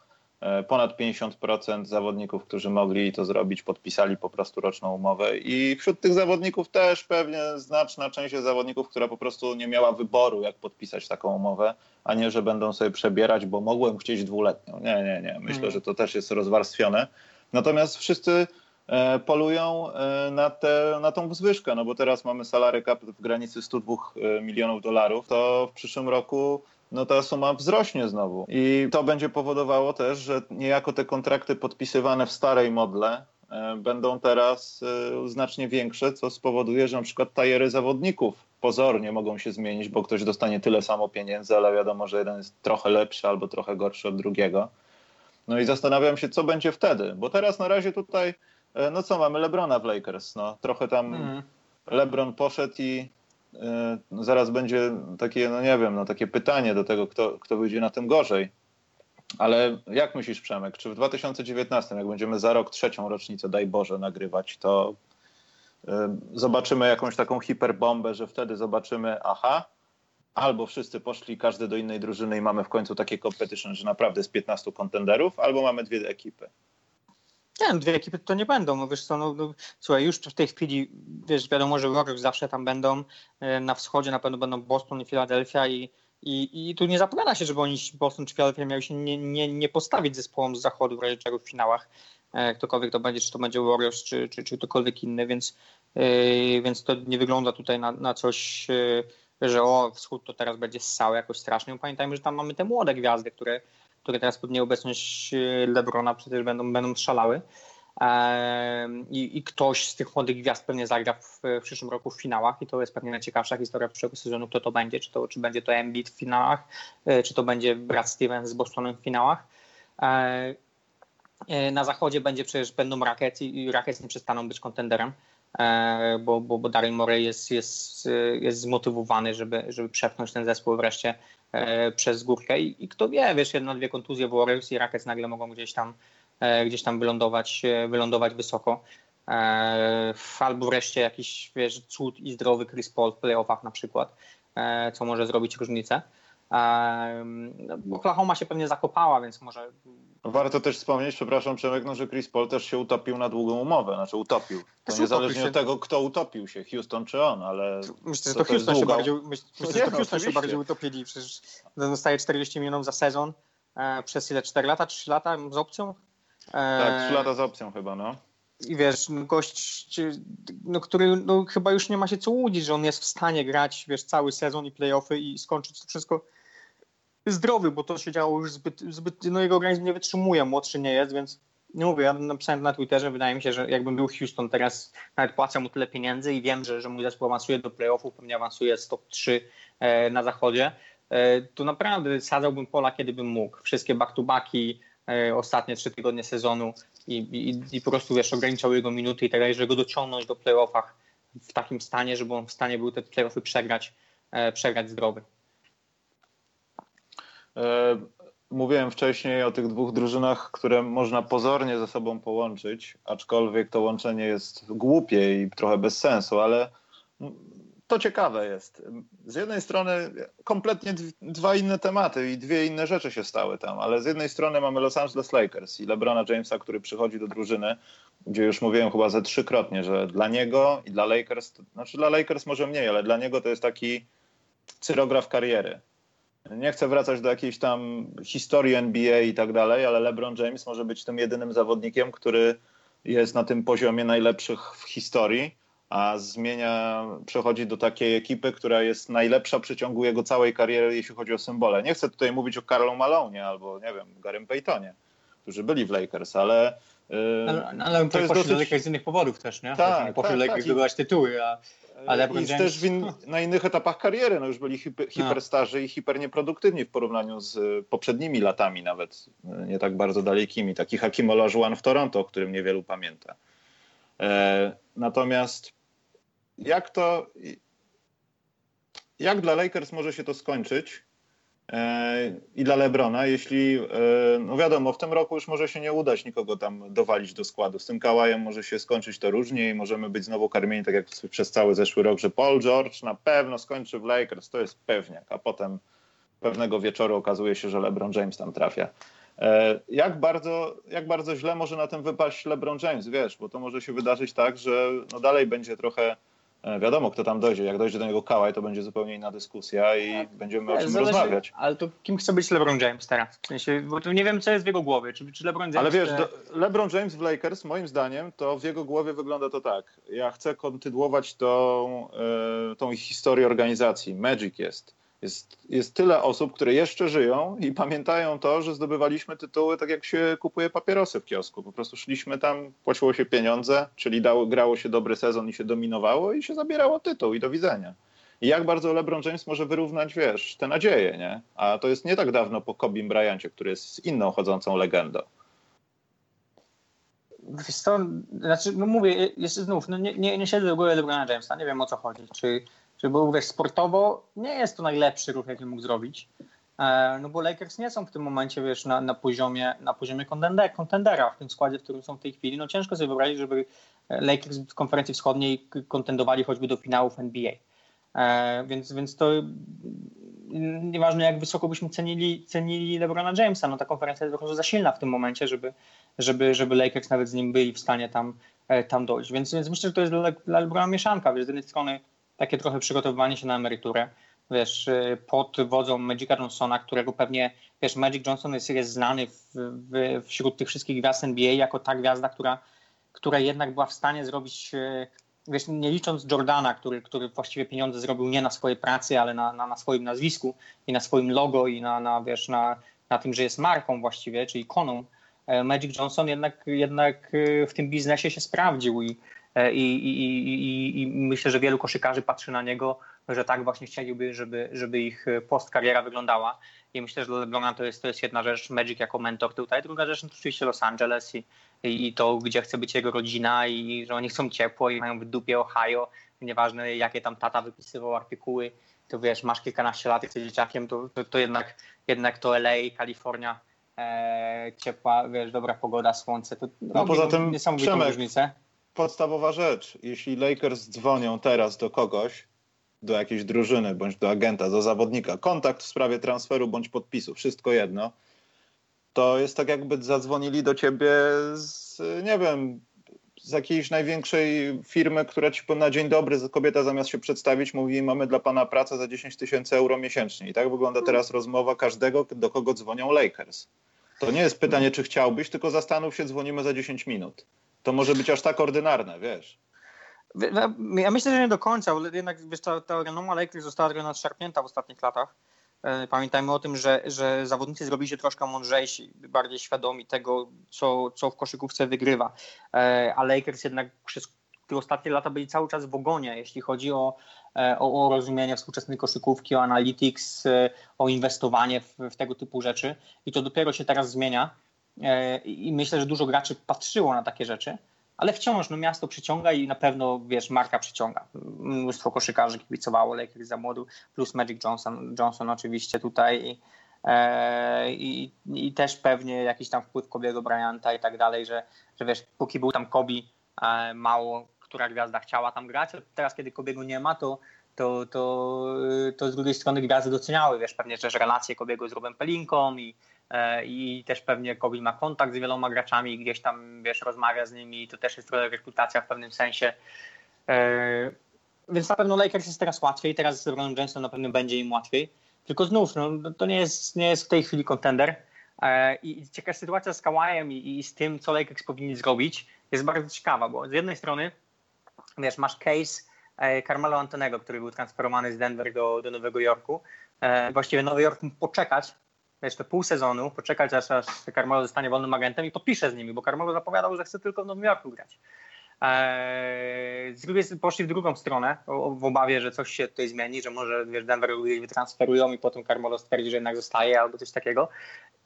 E, ponad 50% zawodników, którzy mogli to zrobić, podpisali po prostu roczną umowę. I wśród tych zawodników też pewnie znaczna część jest zawodników, która po prostu nie miała wyboru, jak podpisać taką umowę, a nie, że będą sobie przebierać, bo mogłem chcieć dwuletnią. Nie, nie, nie. Myślę, mm. że to też jest rozwarstwione. Natomiast wszyscy polują e, na, te, na tą zwyżkę, no bo teraz mamy salary cap w granicy 102 milionów dolarów, to w przyszłym roku no ta suma wzrośnie znowu. I to będzie powodowało też, że niejako te kontrakty podpisywane w starej modle e, będą teraz e, znacznie większe, co spowoduje, że na przykład tajery zawodników pozornie mogą się zmienić, bo ktoś dostanie tyle samo pieniędzy, ale wiadomo, że jeden jest trochę lepszy albo trochę gorszy od drugiego. No i zastanawiam się, co będzie wtedy, bo teraz na razie tutaj, e, no co, mamy Lebrona w Lakers, no trochę tam mm. LeBron poszedł i Y, zaraz będzie takie, no nie wiem, no takie pytanie do tego, kto, kto wyjdzie na tym gorzej. Ale jak myślisz, Przemek, czy w 2019, jak będziemy za rok trzecią rocznicę, daj Boże, nagrywać, to y, zobaczymy jakąś taką hiperbombę, że wtedy zobaczymy, aha, albo wszyscy poszli, każdy do innej drużyny i mamy w końcu takie competition, że naprawdę jest 15 kontenderów, albo mamy dwie ekipy. Nie wiem, dwie ekipy to nie będą. No wiesz co, no, no, słuchaj, już w tej chwili, wiesz, wiadomo, że Warriors zawsze tam będą. E, na wschodzie na pewno będą Boston i Philadelphia i, i, i tu nie zapowiada się, żeby oni Boston czy Philadelphia miały się nie, nie, nie postawić zespołom z zachodu w razie czego w finałach. E, ktokolwiek to będzie, czy to będzie Warriors, czy, czy, czy ktokolwiek inny, więc, yy, więc to nie wygląda tutaj na, na coś, yy, że o, wschód to teraz będzie ssały jakoś strasznie. Pamiętajmy, że tam mamy te młode gwiazdy, które które teraz pod nieobecność e, Lebrona przecież będą, będą szalały. I, I, ktoś z tych młodych gwiazd pewnie zagra w, w, przyszłym roku w finałach i to jest pewnie najciekawsza historia przyszłego sezonu, kto to będzie, czy, to, czy będzie to Embiid w finałach, e, czy to będzie Brad Stevens z Bostonem w finałach. E, na zachodzie będzie przecież będą Rockets i Rockets nie przestaną być kontenderem, bo, bo, bo Daryl Morey jest, jest, jest zmotywowany, żeby, żeby przepchnąć ten zespół wreszcie E, przez górkę i, i kto wie, wiesz, jedna, dwie kontuzje Warriors i Rockets nagle mogą gdzieś tam, e, gdzieś tam wylądować, e, wylądować wysoko. Albo wreszcie jakiś, wiesz, cud i zdrowy Chris Paul w playoffach na przykład, co może zrobić różnicę. Oklahoma się pewnie zakopała, więc może. Warto też wspomnieć, przepraszam Przemek, no, że Chris Paul też się utopił na długą umowę, znaczy utopił. To niezależnie się. od tego, kto utopił się, Houston czy on, ale. Myślę, że to, to Houston, się bardziej, myślę, no, że to no, Houston się bardziej utopili. Przecież dostaje 40 milionów za sezon e, przez ile? 4 lata, 3 lata z opcją? E, tak, 3 lata z opcją chyba, no. I wiesz, no, gość, no, który no, chyba już nie ma się co łudzić, że on jest w stanie grać, wiesz, cały sezon i playoffy i skończyć to wszystko zdrowy, bo to się działo już zbyt, zbyt no jego organizm nie wytrzymuje, młodszy nie jest, więc nie mówię, ja napisałem na Twitterze, wydaje mi się, że jakbym był Houston teraz, nawet płacę mu tyle pieniędzy i wiem, że, że mój zespół awansuje do playoffów, pewnie awansuje z top 3 e, na zachodzie, e, to naprawdę sadzałbym pola, kiedy bym mógł. Wszystkie back-to-backi, e, ostatnie trzy tygodnie sezonu i, i, i po prostu wiesz, ograniczał jego minuty i tak dalej, żeby go dociągnąć do playoffach w takim stanie, żeby on w stanie był te playoffy przegrać, e, przegrać zdrowy. E, mówiłem wcześniej o tych dwóch drużynach, które można pozornie ze sobą połączyć, aczkolwiek to łączenie jest głupie i trochę bez sensu, ale to ciekawe jest. Z jednej strony kompletnie dwa inne tematy i dwie inne rzeczy się stały tam, ale z jednej strony mamy Los Angeles Lakers i LeBrona Jamesa, który przychodzi do drużyny, gdzie już mówiłem chyba ze trzykrotnie, że dla niego i dla Lakers, to, znaczy dla Lakers może mniej, ale dla niego to jest taki cyrograf kariery. Nie chcę wracać do jakiejś tam historii NBA i tak dalej, ale LeBron James może być tym jedynym zawodnikiem, który jest na tym poziomie najlepszych w historii, a zmienia, przechodzi do takiej ekipy, która jest najlepsza w przeciągu jego całej kariery, jeśli chodzi o symbole. Nie chcę tutaj mówić o Karlu Malonie albo, nie wiem, Garym Paytonie, którzy byli w Lakers, ale ale, ale on to poszedł dosyć... do Lakers z innych powodów też, nie? Tak, tak, Lakers tak. zdobywać tytuły, a, a LeBron I James... też in, na innych etapach kariery, no już byli hiper, no. hiperstarzy i hiper nieproduktywni w porównaniu z poprzednimi latami nawet, nie tak bardzo dalekimi, taki Hakim Olajuwon w Toronto, o którym niewielu pamięta. E, natomiast jak to, jak dla Lakers może się to skończyć? E, i dla Lebrona, jeśli, e, no wiadomo, w tym roku już może się nie udać nikogo tam dowalić do składu. Z tym Kałajem może się skończyć to różnie i możemy być znowu karmieni, tak jak przez cały zeszły rok, że Paul George na pewno skończy w Lakers, to jest pewniak, a potem pewnego wieczoru okazuje się, że LeBron James tam trafia. E, jak bardzo, jak bardzo źle może na tym wypaść LeBron James, wiesz, bo to może się wydarzyć tak, że no dalej będzie trochę wiadomo, kto tam dojdzie. Jak dojdzie do niego Kałaj, to będzie zupełnie inna dyskusja i tak. będziemy o czym Zależy, rozmawiać. Ale to kim chce być LeBron James teraz? W sensie, bo tu nie wiem, co jest w jego głowie. Czy, czy LeBron James... Ale wiesz, do, LeBron James w Lakers, moim zdaniem, to w jego głowie wygląda to tak. Ja chcę kontynuować tą, e, tą ich historię organizacji. Magic jest jest, jest tyle osób, które jeszcze żyją i pamiętają to, że zdobywaliśmy tytuły tak jak się kupuje papierosy w kiosku. Po prostu szliśmy tam, płaciło się pieniądze, czyli dało, grało się dobry sezon i się dominowało i się zabierało tytuł i do widzenia. I jak bardzo LeBron James może wyrównać, wiesz, te nadzieje, nie? A to jest nie tak dawno po Kobim Bryancie, który jest inną chodzącą legendą. Wiesz co, znaczy, no mówię, jeszcze znów, no nie, nie, nie siedzę do głowy LeBrona Jamesa, nie wiem o co chodzi. Czy Był wiesz, sportowo nie jest to najlepszy ruch, jaki mógł zrobić. E, no bo Lakers nie są w tym momencie wiesz, na, na poziomie, na poziomie kontender, kontendera w tym składzie, w którym są w tej chwili. No ciężko sobie wyobrazić, żeby Lakers w konferencji wschodniej kontendowali choćby do finałów NBA. E, więc, więc to nieważne jak wysoko byśmy cenili, cenili LeBrona Jamesa, no ta konferencja jest prostu za silna w tym momencie, żeby, żeby, żeby Lakers nawet z nim byli w stanie tam, e, tam dojść. Więc, więc myślę, że to jest dla, dla LeBrona mieszanka. Wiesz, z jednej strony takie trochę przygotowywanie się na emeryturę. Wiesz, y, pod wodzą Magica Johnsona, którego pewnie, wiesz, Magic Johnson jest, jest znany w, w, wśród tych wszystkich gwiazd NBA jako ta gwiazda, która, która jednak była w stanie zrobić, y, wiesz, nie licząc Jordana, który, który właściwie pieniądze zrobił nie na swojej pracy, ale na, na, na swoim nazwisku i na swoim logo i na, na wiesz, na, na tym, że jest marką właściwie, czy ikoną. E, Magic Johnson jednak, jednak y, w tym biznesie się sprawdził i, I, i, i, I, myślę, że wielu koszykarzy patrzy na niego, że tak właśnie chcieliby, żeby, żeby ich postkariera wyglądała. I myślę, że dla LeBrona to jest, to jest jedna rzecz, Magic jako mentor tutaj. Druga rzecz to oczywiście Los Angeles i, i to, gdzie chce być jego rodzina i że oni chcą ciepło i mają w dupie Ohio. Nieważne, jakie tam tata wypisywał artykuły, to wiesz, masz kilkanaście lat, jesteś dzieciakiem, to, to, to jednak, jednak to LA, Kalifornia, e, ciepła, wiesz, dobra pogoda, słońce, to no, poza tym, niesamowitą różnicę podstawowa rzecz. Jeśli Lakers dzwonią teraz do kogoś, do jakiejś drużyny, bądź do agenta, do zawodnika, kontakt w sprawie transferu bądź podpisu, wszystko jedno, to jest tak jakby zadzwonili do ciebie z, nie wiem, z jakiejś największej firmy, która ci na dzień dobry, kobieta zamiast się przedstawić mówi mamy dla pana pracę za 10 tysięcy euro miesięcznie. I tak wygląda teraz rozmowa każdego, do kogo dzwonią Lakers. To nie jest pytanie, czy chciałbyś, tylko zastanów się, dzwonimy za 10 minut to może być aż tak ordynarne, wiesz. Ja myślę, że nie do końca, ale jednak wiesz, ta, ta renoma Lakers została trochę nadszarpnięta w ostatnich latach. E, pamiętajmy o tym, że, że zawodnicy zrobili się troszkę mądrzejsi, bardziej świadomi tego, co, co w koszykówce wygrywa. E, a Lakers jednak przez te ostatnie lata byli cały czas w ogonie, jeśli chodzi o, e, o, o rozumienie współczesnej koszykówki, o analytics, o inwestowanie w, w tego typu rzeczy. I to dopiero się teraz zmienia. E, i myślę, że dużo graczy patrzyło na takie rzeczy, ale wciąż no, miasto przyciąga i na pewno, wiesz, marka przyciąga. Mnóstwo koszykarzy kibicowało Lakers za młodu, plus Magic Johnson, Johnson oczywiście tutaj i, e, i, i też pewnie jakiś tam wpływ Kobiego Bryanta i tak dalej, że, że wiesz, póki był tam Kobe, e, mało która gwiazda chciała tam grać, teraz kiedy Kobiego nie ma, to to, to, to z drugiej strony gwiazdy doceniały, wiesz, pewnie też relacje Kobiego z Robem Pelinką i, i też pewnie Kobe ma kontakt z wieloma graczami, gdzieś tam, wiesz, rozmawia z nimi, to też jest trochę rekrutacja w pewnym sensie. E, więc na pewno Lakers jest teraz łatwiej, teraz z LeBron Jamesem na pewno będzie im łatwiej. Tylko znów, no, to nie jest, nie jest w tej chwili kontender. E, I ciekawa sytuacja z Kawajem i, i, z tym, co Lakers powinni zrobić, jest bardzo ciekawa, bo z jednej strony, wiesz, masz case Carmelo Antonego, który był transferowany z Denver do, do Nowego Jorku. Właściwie Nowy Jork mógł poczekać jeszcze pół sezonu, poczekać aż, aż Carmelo zostanie wolnym agentem i podpisze z nimi, bo Carmelo zapowiadał, że chce tylko w Nowym Jorku grać. Eee, z drugiej poszli w drugą stronę, w obawie, że coś się tutaj zmieni, że może wiesz, Denver wytransferują i potem Carmelo stwierdzi, że jednak zostaje albo coś takiego.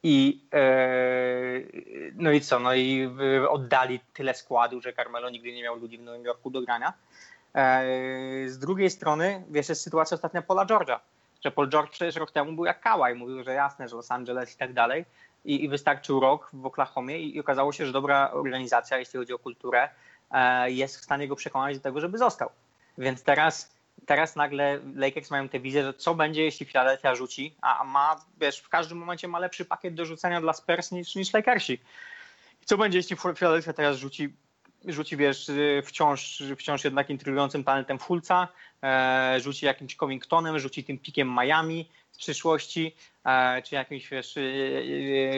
I eee, no i co? No i oddali tyle składu, że Carmelo nigdy nie miał ludzi w Nowym Jorku do grania. Eee, z drugiej strony, wiesz, jest sytuacja ostatnia Paula George'a, że Paul George przecież rok temu był jak Kałaj, mówił, że jasne, że Los Angeles i tak dalej. I, i wystarczył rok w Oklahomie i, i okazało się, że dobra organizacja, jeśli chodzi o kulturę, E, jest w stanie go przekonać do tego, żeby został. Więc teraz, teraz nagle Lakers mają tę wizję, że co będzie, jeśli Philadelphia rzuci, a ma, wiesz, w każdym momencie ma lepszy pakiet do rzucenia dla Spurs niż, niż Lakersi. Co będzie, jeśli Philadelphia teraz rzuci, rzuci wiesz, wciąż, wciąż jednak intrygującym talentem Fulca, e, rzuci jakimś Covingtonem, rzuci tym pikiem Miami z przyszłości, e, czy jakimś, wiesz, e,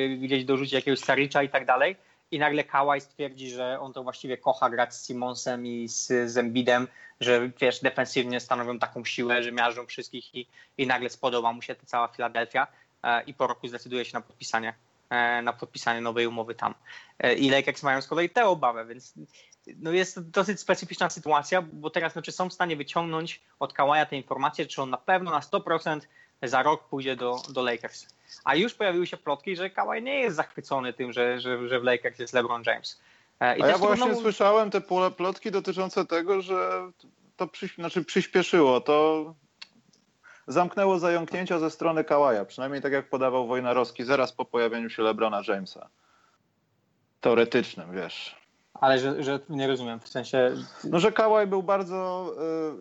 gdzieś dorzuci jakiegoś Saricza i tak dalej. I nagle Kawhi stwierdzi, że on to właściwie kocha grać z Simonsem i z, z Embidem, że wiesz, defensywnie stanowią taką siłę, że miażdżą wszystkich i, i nagle spodoba mu się ta cała Filadelfia i po roku zdecyduje się na podpisanie na podpisanie nowej umowy tam. E, I Lakers mają z kolei tę obawę, więc no jest to dosyć specyficzna sytuacja, bo teraz znaczy są w stanie wyciągnąć od Kawaja te informacje, czy on na pewno na 100% za rok pójdzie do, do Lakers. A już pojawiły się plotki, że Kawhi nie jest zachwycony tym, że, że, że w Lakers jest LeBron James. E, I A ja właśnie trudno... słyszałem te plotki dotyczące tego, że to przy, znaczy przyspieszyło, to zamknęło zająknięcia ze strony Kałaja, przynajmniej tak jak podawał Wojnarowski zaraz po pojawieniu się LeBrona Jamesa. Teoretycznym, wiesz. Ale że, że nie rozumiem, w sensie... No, że Kałaj był bardzo,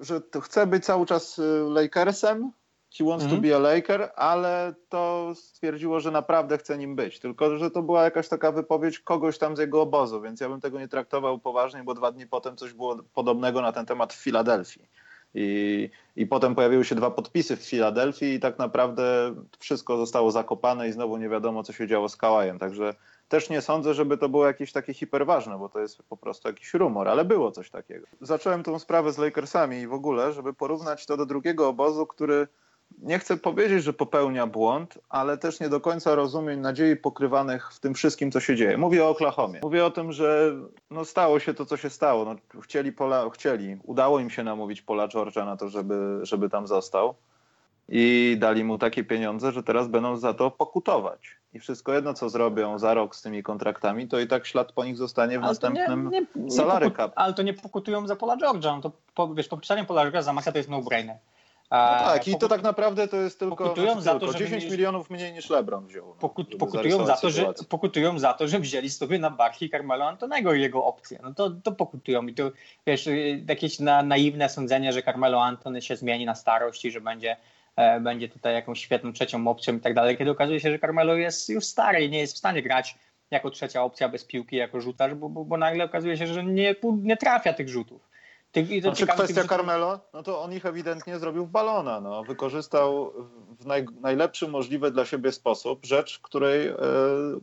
y, że chce być cały czas y, Lakersem, He wants mm -hmm. to mhm. be a Laker, ale to stwierdziło, że naprawdę chce nim być. Tylko, że to była jakaś taka wypowiedź kogoś tam z jego obozu, więc ja bym tego nie traktował poważnie, bo dwa dni potem coś było podobnego na ten temat w Filadelfii. I, I potem pojawiły się dwa podpisy w Filadelfii i tak naprawdę wszystko zostało zakopane i znowu nie wiadomo, co się działo z Kałajem. Także też nie sądzę, żeby to było jakieś takie hiperważne, bo to jest po prostu jakiś rumor, ale było coś takiego. Zacząłem tą sprawę z Lakersami i w ogóle, żeby porównać to do drugiego obozu, który nie chcę powiedzieć, że popełnia błąd, ale też nie do końca rozumiem nadziei pokrywanych w tym wszystkim, co się dzieje. Mówię o Oklahomie. Mówię o tym, że no, stało się to, co się stało. No, chcieli, Pola, chcieli, udało im się namówić Pola George'a na to, żeby, żeby tam został. I dali mu takie pieniądze, że teraz będą za to pokutować. I wszystko jedno, co zrobią za rok z tymi kontraktami, to i tak ślad po nich zostanie w ale następnym nie, nie, nie salary cap. Ale to nie pokutują za Pola George'a. No to po, wiesz, podpisanie Pola George'a za Maxa to jest no-brainer. No tak, i to tak naprawdę to jest tylko, pokutują za to, 10 mieli... milionów mniej niż LeBron wziął. No, Pokut, pokutują, za to, że, pokutują za to, że wzięli sobie na barki Carmelo Antonego i jego opcję. No to, to pokutują. I to wiesz, jakieś na, naiwne sądzenie, że Carmelo Antony się zmieni na starość i że będzie, e, będzie tutaj jakąś świetną trzecią opcją i tak dalej, kiedy okazuje się, że Carmelo jest już stary i nie jest w stanie grać jako trzecia opcja bez piłki, jako rzutarz, bo, bo, bo nagle okazuje się, że nie, nie trafia tych rzutów. Ty, znaczy kwestia Carmelo, no to on ich ewidentnie zrobił w balona. No. Wykorzystał w naj, najlepszy możliwy dla siebie sposób rzecz, której, e,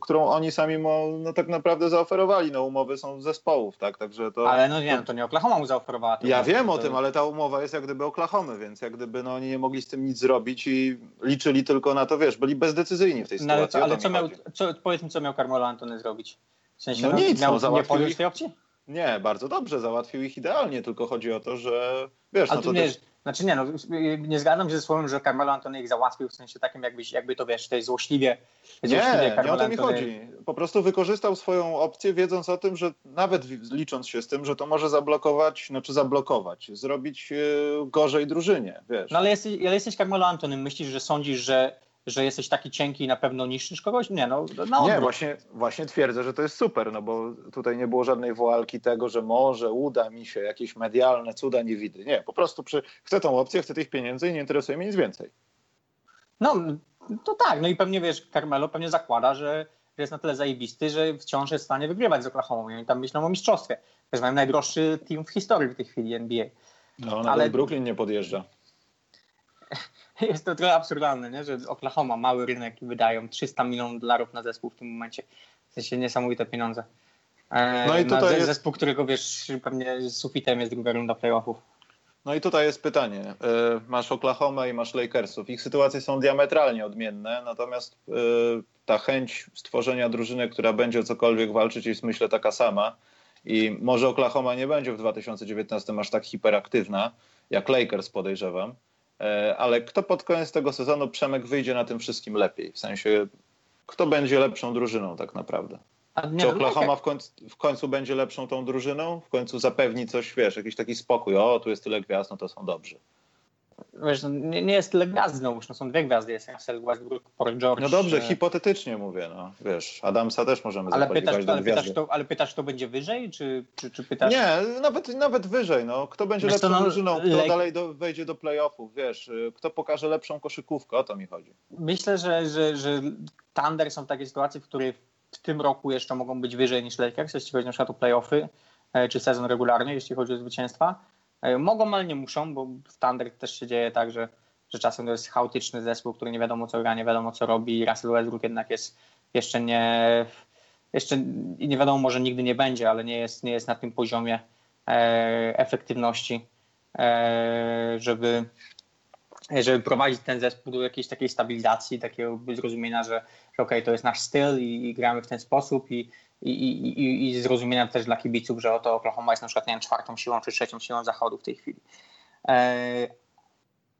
którą oni sami mu no, tak naprawdę zaoferowali. No, umowy są z zespołów, tak? Także to, ale no nie, to, to nie Oklahoma mu zaoferowała. Ja wiem to... o tym, ale ta umowa jest jak gdyby Oklahomy, więc jak gdyby no, oni nie mogli z tym nic zrobić i liczyli tylko na to, wiesz, byli bezdecyzyjni w tej sytuacji. No, ale, co, ale co miał, co, powiedz mi, co miał Carmelo Antony zrobić? W sensie, no, no nic, miał, no, nie podjąć tej opcji? Nie, bardzo dobrze, załatwił ich idealnie, tylko chodzi o to, że wiesz, Ale no to nie, też... Znaczy nie, no, nie zgadzam się ze słowem, że Carmelo Antony ich załatwił, w sensie takim jakbyś, jakby to wiesz, jest złośliwie. Nie, złośliwie nie o to mi chodzi. Po prostu wykorzystał swoją opcję, wiedząc o tym, że nawet licząc się z tym, że to może zablokować, znaczy zablokować, zrobić e, gorzej drużynie, wiesz. No ale jesteś, ale jesteś Carmelo Antony, myślisz, że sądzisz, że że jesteś taki cienki i na pewno niższy kogoś? Nie, no na Nie, właśnie, właśnie twierdzę, że to jest super, no bo tutaj nie było żadnej woalki tego, że może uda mi się jakieś medialne cuda nie widy. Nie, po prostu przy, chcę tą opcję, chcę tych pieniędzy i nie interesuje mnie nic więcej. No, to tak, no i pewnie wiesz, Carmelo pewnie zakłada, że jest na tyle zajebisty, że wciąż jest w stanie wygrywać z Oklahoma i tam myślą o mistrzostwie. Też mają najdroższy team w historii w tej chwili NBA. No, nawet Ale... Brooklyn nie podjeżdża. jest to trochę absurdalne, nie? że Oklahoma, mały rynek, wydają 300 milionów dolarów na zespół w tym momencie. W sensie niesamowite pieniądze. E, no i tutaj jest... Zespół, którego wiesz, pewnie sufitem jest druga runda playoffów. No i tutaj jest pytanie. E, masz Oklahoma i masz Lakersów. Ich sytuacje są diametralnie odmienne, natomiast e, ta chęć stworzenia drużyny, która będzie o cokolwiek walczyć, jest myślę taka sama. I może Oklahoma nie będzie w 2019 aż tak hiperaktywna, jak Lakers podejrzewam, ale kto pod koniec tego sezonu Przemek wyjdzie na tym wszystkim lepiej? W sensie, kto będzie lepszą drużyną tak naprawdę? Czy Oklahoma w końcu, w końcu, będzie lepszą tą drużyną? W końcu zapewni coś, wiesz, jakiś taki spokój. O, tu jest tyle gwiazd, no to są dobrzy. Wiesz, no, nie, nie, jest tyle gwiazd no są dwie gwiazdy, jest Russell Westbrook, Paul George. No dobrze, hipotetycznie mówię, no wiesz, Adamsa też możemy ale pytasz, ale pytasz, to, ale pytasz, kto będzie wyżej, czy, czy, czy pytasz... Nie, nawet, nawet wyżej, no. Kto będzie wiesz, lepszą no, drużyną, kto le... dalej do, wejdzie do playoffów, wiesz, kto pokaże lepszą koszykówkę, o to mi chodzi. Myślę, że, że, że Thunder są takie sytuacje, w których w tym roku jeszcze mogą być wyżej niż Lakers, jeśli chodzi na przykład o playoffy, e, czy sezon regularny, jeśli chodzi o zwycięstwa. E, mogą, ale nie muszą, bo w Thunder też się dzieje tak, że, że czasem to jest chaotyczny zespół, który nie wiadomo co gra, nie wiadomo co robi. Russell Westbrook jednak jest jeszcze nie, jeszcze nie wiadomo, może nigdy nie będzie, ale nie jest, nie jest na tym poziomie e, efektywności, e, żeby, żeby prowadzić ten zespół do jakiejś takiej stabilizacji, takiego zrozumienia, że, że okej, okay, to jest nasz styl i, i, gramy w ten sposób i, i, i, i zrozumienia też dla kibiców, że oto Oklahoma jest na przykład nie wiem, czwartą siłą czy trzecią siłą zachodu w tej chwili.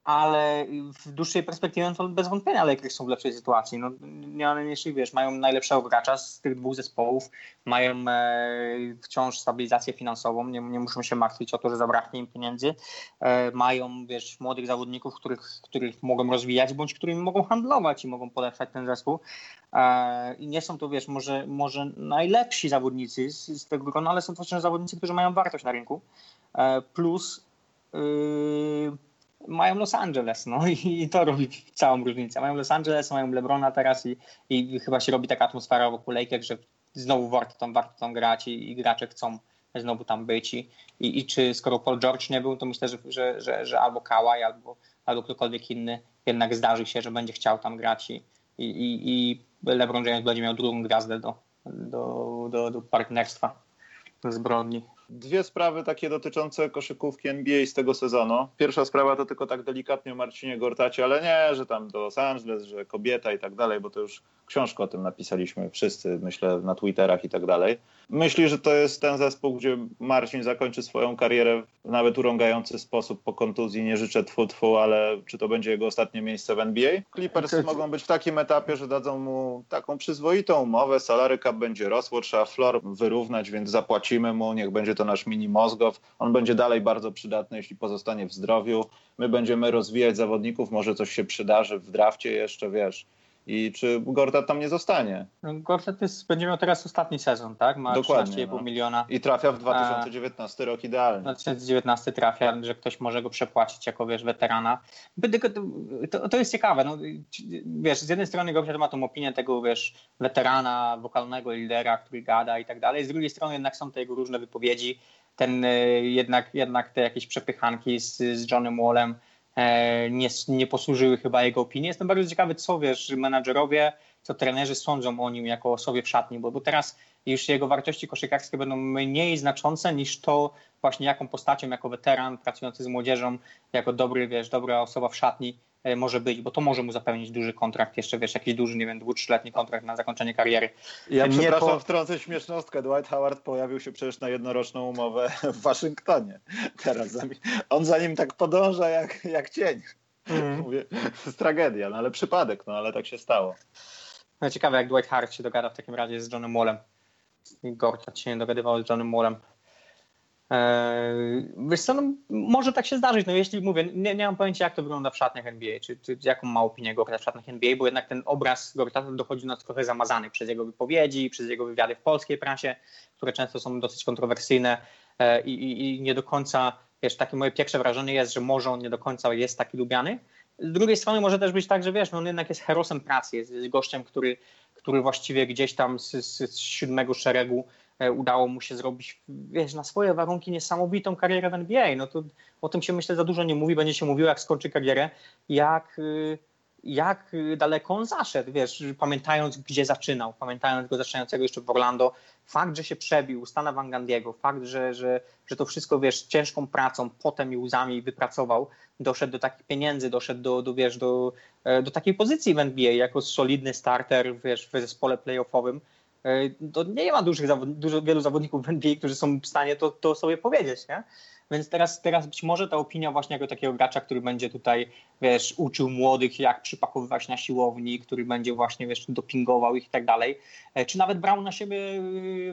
Ale w dłuższej perspektywie no to bez wątpienia Lakers są w lepszej sytuacji. No, nie, jeśli wiesz, mają najlepszego gracza z tych dwóch zespołów, mają e, wciąż stabilizację finansową, nie, nie muszą się martwić o to, że zabraknie im pieniędzy. E, mają wiesz, młodych zawodników, których, których mogą rozwijać, bądź którymi mogą handlować i mogą polepszać ten zespół. E, I nie są to, wiesz, może, może najlepsi zawodnicy z, z tego grona, ale są to też zawodnicy, którzy mają wartość na rynku. E, plus yy, mają Los Angeles, no i to robi całą różnicę. Mają Los Angeles, mają LeBrona teraz i, i chyba się robi taka atmosfera wokół Lakers, że znowu warto tam, warto tam grać i, i gracze chcą znowu tam być i, i, i, czy skoro Paul George nie był, to myślę, że, że, że, że albo Kawhi, albo, albo ktokolwiek inny jednak zdarzy się, że będzie chciał tam grać i, i, i LeBron James będzie miał drugą gwiazdę do, do, do, do partnerstwa zbrodni. Dwie sprawy takie dotyczące koszykówki NBA z tego sezonu. Pierwsza sprawa to tylko tak delikatnie o Marcinie Gortacie, ale nie, że tam do Los Angeles, że kobieta i tak dalej, bo to już książkę o tym napisaliśmy wszyscy, myślę, na Twitterach i tak dalej. Myśli, że to jest ten zespół, gdzie Marcin zakończy swoją karierę w nawet urągający sposób po kontuzji. Nie życzę tfu, tfu, ale czy to będzie jego ostatnie miejsce w NBA? Clippers mogą być w takim etapie, że dadzą mu taką przyzwoitą umowę, salary cap będzie rosło, trzeba floor wyrównać, więc zapłacimy mu, niech będzie to nasz mini Mozgow. On będzie dalej bardzo przydatny, jeśli pozostanie w zdrowiu. My będziemy rozwijać zawodników, może coś się przydarzy w drafcie jeszcze, wiesz i czy Gortat tam nie zostanie. No, Gortat jest, będzie miał teraz ostatni sezon, tak? Ma 13,5 no. miliona. I trafia w 2019 A, rok idealnie. 2019 trafia, że ktoś może go przepłacić jako, wiesz, weterana. To, to jest ciekawe, no, wiesz, z jednej strony Gortat ma tą opinię tego, wiesz, weterana, wokalnego lidera, który gada i tak dalej, z drugiej strony jednak są te jego różne wypowiedzi, ten y, jednak, jednak te jakieś przepychanki z, z Johnem Wallem, E, nie, nie posłużyły chyba jego opinii. Jestem bardzo ciekawy, co wiesz, menadżerowie, co trenerzy sądzą o nim jako osobie w szatni, bo, bo teraz już jego wartości koszykarskie będą mniej znaczące niż to właśnie jaką postacią, jako weteran pracujący z młodzieżą, jako dobry, wiesz, dobra osoba w szatni E, może być, bo to może mu zapewnić duży kontrakt, jeszcze wiesz, jakiś duży, nie wiem, dwu, trzyletni kontrakt na zakończenie kariery. Ja nie przepraszam, po... wtrącę śmiesznostkę. Dwight Howard pojawił się przecież na jednoroczną umowę w Waszyngtonie. Teraz on za nim tak podąża jak, jak cień. Mm. Mówię, to jest tragedia, no ale przypadek, no ale tak się stało. No ciekawe, jak Dwight Howard się dogada w takim razie z Johnem Wallem. Gortat się nie dogadywał z Johnem Wallem. Eee, wiesz co, no, może tak się zdarzyć, no jeśli mówię, nie, nie mam pojęcia jak to wygląda w szatniach NBA, czy, czy jaką ma opinię Gorta w szatniach NBA, bo jednak ten obraz Gorta dochodzi nas trochę zamazany przez jego wypowiedzi, przez jego wywiady w polskiej prasie, które często są dosyć kontrowersyjne eee, i, i, i nie do końca, wiesz, takie moje pierwsze wrażenie jest, że może on nie do końca jest taki lubiany. Z drugiej strony może też być tak, że wiesz, no on jednak jest herosem pracy, jest, jest gościem, który, który właściwie gdzieś tam z, z, z siódmego szeregu udało mu się zrobić, wiesz, na swoje warunki niesamowitą karierę w NBA. No to o tym się myślę za dużo nie mówi, będzie się mówiło, jak skończy karierę, jak, y, jak daleko on zaszedł, wiesz, pamiętając gdzie zaczynał, pamiętając go zaczynającego jeszcze w Orlando, fakt, że się przebił, Stana Van fakt, że, że, że to wszystko, wiesz, ciężką pracą, potem i łzami wypracował, doszedł do takich pieniędzy, doszedł do, do wiesz, do, e, do takiej pozycji w NBA, jako solidny starter, wiesz, w zespole playoffowym, e, to nie ma dużych, dużo, wielu zawodników w NBA, którzy są w stanie to, to sobie powiedzieć, nie? Więc teraz, teraz być może ta opinia właśnie jako takiego gracza, który będzie tutaj, wiesz, uczył młodych, jak przypakowywać na siłowni, który będzie właśnie, wiesz, dopingował ich i tak dalej, e, czy nawet brał na siebie,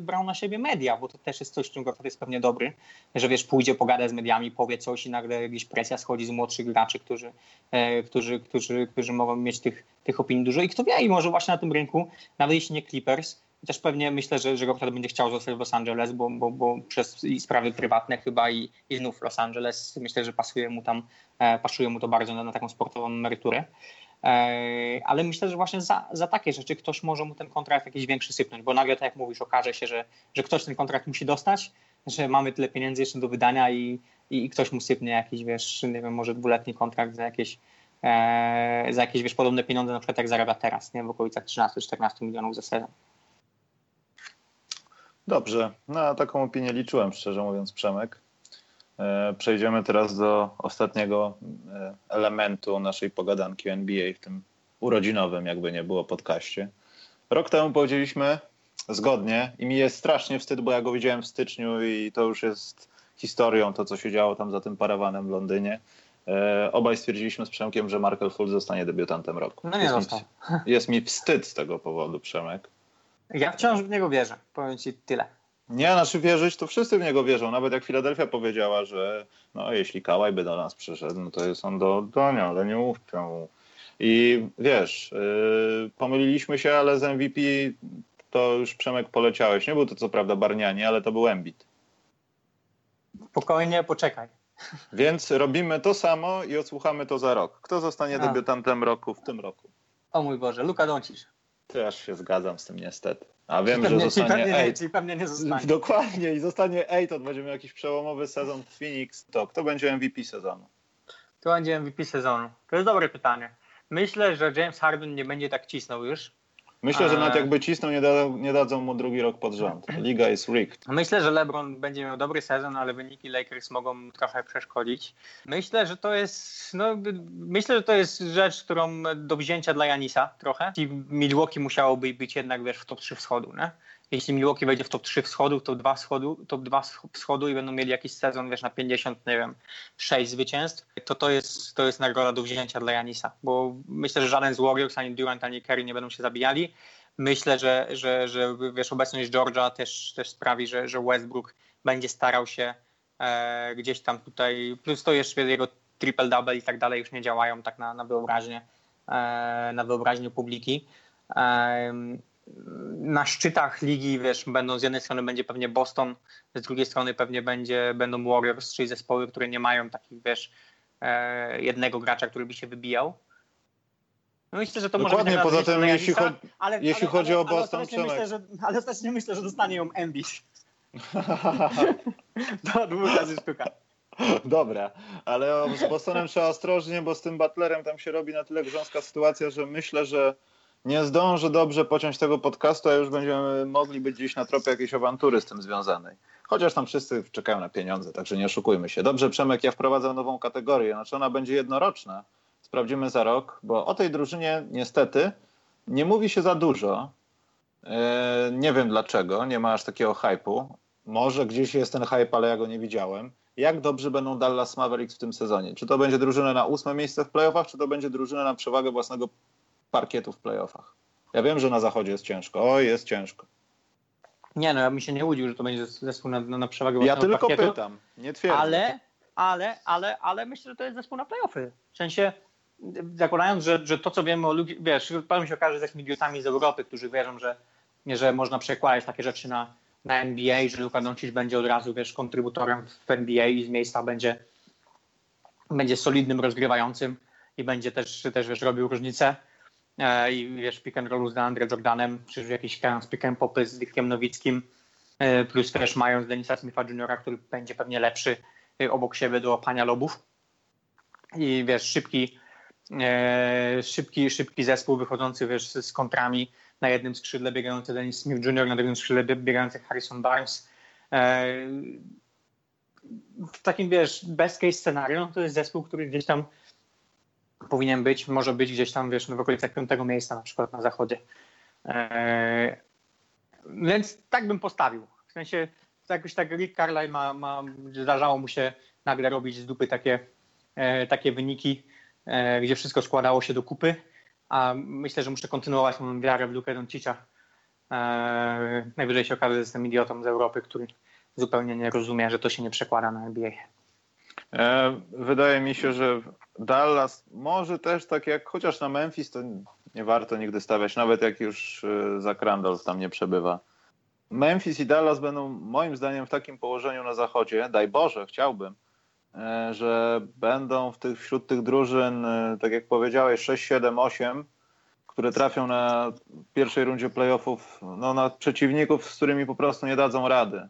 brał na siebie media, bo to też jest coś, czym Gortat jest pewnie dobry, że wiesz, pójdzie, pogada z mediami, powie coś i nagle jakaś presja schodzi z młodszych graczy, którzy, e, którzy, którzy, którzy mogą mieć tych, tych opinii dużo i kto wie, i może właśnie na tym rynku, nawet jeśli nie Clippers, też pewnie myślę, że, że Rockford będzie chciał zostać w Los Angeles, bo, bo, bo przez sprawy prywatne chyba i, i znów Los Angeles myślę, że pasuje mu tam, e, pasuje mu to bardzo na, na taką sportową emeryturę. E, ale myślę, że właśnie za, za takie rzeczy ktoś może mu ten kontrakt jakiś większy sypnąć, bo nagle, tak jak mówisz, okaże się, że, że ktoś ten kontrakt musi dostać, że mamy tyle pieniędzy jeszcze do wydania i, i, i ktoś mu sypnie jakiś, wiesz, nie wiem, może dwuletni kontrakt za jakieś e, za jakieś, wiesz, podobne pieniądze, na przykład jak zarabia teraz, nie, w okolicach 13-14 milionów za sezon. Dobrze, na taką opinię liczyłem, szczerze mówiąc, Przemek. E, przejdziemy teraz do ostatniego e, elementu naszej pogadanki NBA w tym urodzinowym, jakby nie było, podcaście. Rok temu powiedzieliśmy zgodnie i mi jest strasznie wstyd, bo ja go widziałem w styczniu i to już jest historią, to co się działo tam za tym parawanem w Londynie. E, obaj stwierdziliśmy z Przemkiem, że Markel Fultz zostanie debiutantem roku. No nie jest został. Mi, jest mi wstyd z tego powodu, Przemek. Ja wciąż w niego wierzę, powiem ci tyle. Nie, znaczy wierzyć, to wszyscy w niego wierzą. Nawet jak Filadelfia powiedziała, że no, jeśli Kałaj by do nas przyszedł, no to jest on do oddania, ale nie mu. I wiesz, yy, pomyliliśmy się, ale z MVP to już Przemek poleciałeś. Nie był to co prawda Barniani, ale to był Embiid. Spokojnie, poczekaj. Więc robimy to samo i odsłuchamy to za rok. Kto zostanie A. debiutantem roku w tym roku? O mój Boże, Luka Doncic. Też się zgadzam z tym niestety. A wiem, pewnie, że zostanie pewnie, eight. Czyli pewnie nie zostanie. Dokładnie i zostanie 8, to będzie miał jakiś przełomowy sezon w Phoenix. To kto będzie MVP sezonu? Kto będzie MVP sezonu? To jest dobre pytanie. Myślę, że James Harden nie będzie tak cisnął już. Myślę, że nawet jakby cisnął, nie, da, nie dadzą mu drugi rok pod rząd. Liga jest rigged. Myślę, że LeBron będzie miał dobry sezon, ale wyniki Lakers mogą trochę przeszkodzić. Myślę, że to jest, no, myślę, że to jest rzecz, którą do wzięcia dla Janisa trochę. I Milwaukee musiałoby być jednak, wiesz, w top 3 wschodu, nie? Jeśli Milwaukee wejdzie w top 3 wschodu, to 2 wschodu, top 2 wschodu i będą mieli jakiś sezon, wiesz, na 50, nie wiem, 6 zwycięstw, to to jest, to jest nagroda do wzięcia dla Janisa, bo myślę, że żaden z Warriors, ani Durant, ani Kerry nie będą się zabijali. Myślę, że, że, że wiesz, obecność Georgia też, też sprawi, że, że Westbrook będzie starał się e, gdzieś tam tutaj, plus to jeszcze jego triple-double i tak dalej już nie działają tak na, na wyobraźnię, e, na wyobraźnię publiki. E, na szczytach ligi, wiesz, będą z jednej strony będzie pewnie Boston, z drugiej strony pewnie będzie, będą Warriors, czyli zespoły, które nie mają takich, wiesz, e, jednego gracza, który by się wybijał. No myślę, że to Dokładnie, może być poza tym, jeśli, cho ale, jeśli ale, chodzi ale, o Boston, ale myślę, że, ale też nie myślę, że dostanie ją Embiid. to dwóch razy sztuka. Dobra, ale z Bostonem trzeba ostrożnie, bo z tym Butlerem tam się robi na tyle grząska sytuacja, że myślę, że nie zdążę dobrze pociąć tego podcastu, a już będziemy mogli być gdzieś na tropie jakiejś awantury z tym związanej. Chociaż tam wszyscy czekają na pieniądze, także nie oszukujmy się. Dobrze, Przemek, ja wprowadzę nową kategorię. Znaczy ona będzie jednoroczna. Sprawdzimy za rok, bo o tej drużynie niestety nie mówi się za dużo. E, nie wiem dlaczego, nie ma aż takiego hypu. Może gdzieś jest ten hype, ale ja go nie widziałem. Jak dobrze będą Dallas Mavericks w tym sezonie? Czy to będzie drużyna na ósme miejsce w playoffach, czy to będzie drużyna na przewagę własnego parkietu w playoffach. Ja wiem, że na zachodzie jest ciężko. Oj, jest ciężko. Nie, no ja bym się nie łudził, że to będzie zespół na, na przewagę Ja tylko parkietu, pytam, nie twierdzę. Ale, ale, ale, ale myślę, że to jest zespół na playoffy. W sensie zakładając, że, że to, co wiemy o Luki, wiesz, potem się okaże, że jesteśmy idiotami z Europy, którzy wierzą, że, że można przekładać takie rzeczy na, na NBA, że Luka Doncic będzie od razu, wiesz, kontrybutorem w NBA i z miejsca będzie, będzie solidnym rozgrywającym i będzie też, też wiesz, robił różnicę. E, i wiesz, pick and rollu z Andre Jordanem, czy jakiś pick and popy z Dickiem Nowickim, e, plus też mając Denisa Smitha Juniora, który będzie pewnie lepszy e, obok siebie do łapania lobów. I wiesz, szybki, szybki, szybki zespół wychodzący wiesz, z kontrami na jednym skrzydle biegający Dennis Smith Jr., na drugim skrzydle biegający Harrison Barnes. W takim, wiesz, best case scenario to jest zespół, który gdzieś tam powinien być, może być gdzieś tam, wiesz, w okolicach piątego miejsca na przykład na zachodzie. Eee, więc tak bym postawił. W sensie jakoś tak Rick Carlisle ma, ma, zdarzało mu się nagle robić z dupy takie, e, takie wyniki, e, gdzie wszystko składało się do kupy, a myślę, że muszę kontynuować moją wiarę w Lukę. E, najwyżej się okaże, że jestem idiotą z Europy, który zupełnie nie rozumie, że to się nie przekłada na NBA. E, wydaje mi się, że Dallas może też tak jak chociaż na Memphis, to nie warto nigdy stawiać, nawet jak już e, Zach Randolph tam nie przebywa. Memphis i Dallas będą moim zdaniem w takim położeniu na zachodzie, daj Boże, chciałbym, e, że będą w tych, wśród tych drużyn, tak jak powiedziałeś, 6, 7, 8, które trafią na pierwszej rundzie playoffów, no, na przeciwników, z którymi po prostu nie dadzą rady.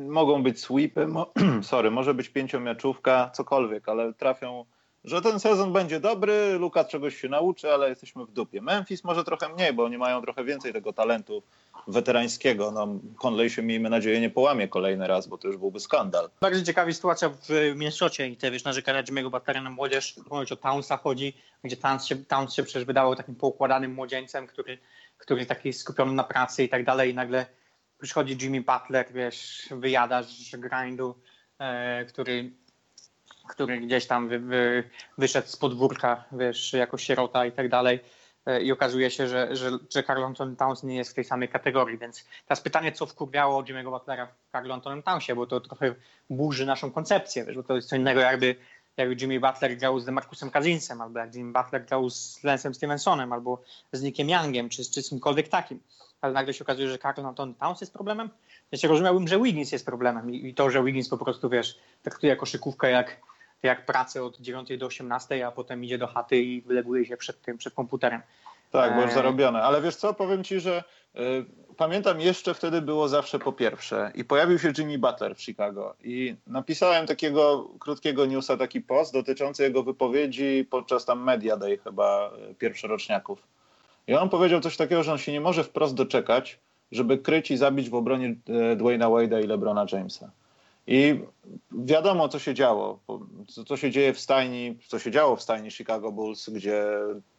Mogą być sweepy, mo sorry, może być pięciomiaczówka, cokolwiek, ale trafią, że ten sezon będzie dobry, Luka czegoś się nauczy, ale jesteśmy w dupie. Memphis może trochę mniej, bo oni mają trochę więcej tego talentu weterańskiego. No, Conley się, miejmy nadzieję, nie połamie kolejny raz, bo to już byłby skandal. Bardzo ciekawa sytuacja w Minnesocie i te, wiesz, narzekania Jimmy'ego Butlera na młodzież. Mówić o Townsa chodzi, gdzie Towns się, Towns się przecież wydawał takim poukładanym młodzieńcem, który, który taki skupiony na pracy i tak dalej i nagle przychodzi Jimmy Butler, wiesz, wyjada z grindu, e, który, który gdzieś tam wy, wy, wyszedł z podwórka, wiesz, jako sierota i tak dalej. E, I okazuje się, że, że, że Carl Anton Towns nie jest w tej samej kategorii, więc teraz pytanie, co wkurwiało Jimmy'ego Butlera w Carl Antonem Townsie, bo to trochę burzy naszą koncepcję, wiesz, bo to jest co innego jakby, jakby Jimmy Butler grał z Demarcusem Kazinsem, albo jak Jimmy Butler grał z Lensem Stevensonem, albo z Nickiem Youngiem, czy, czy z kimkolwiek takim ale nagle się okazuje, że Carl Anton Towns jest problemem. Ja się rozumiałbym, że Wiggins jest problemem i, i to, że Wiggins po prostu, wiesz, traktuje koszykówkę jak, jak pracę od 9 do 18, a potem idzie do chaty i wyleguje się przed tym, przed komputerem. Tak, bo już e, zarobione. Ale wiesz co, powiem ci, że y, pamiętam jeszcze wtedy było zawsze po pierwsze i pojawił się Jimmy Butler w Chicago i napisałem takiego krótkiego newsa, taki post dotyczący jego wypowiedzi podczas tam Media Day chyba y, pierwszoroczniaków i on powiedział coś takiego, że on się nie może wprost doczekać, żeby kryć i zabić w obronie e, Dwayna Wade'a i LeBrona Jamesa. I wiadomo, co się działo, co się dzieje w stajni, co się działo w stajni Chicago Bulls, gdzie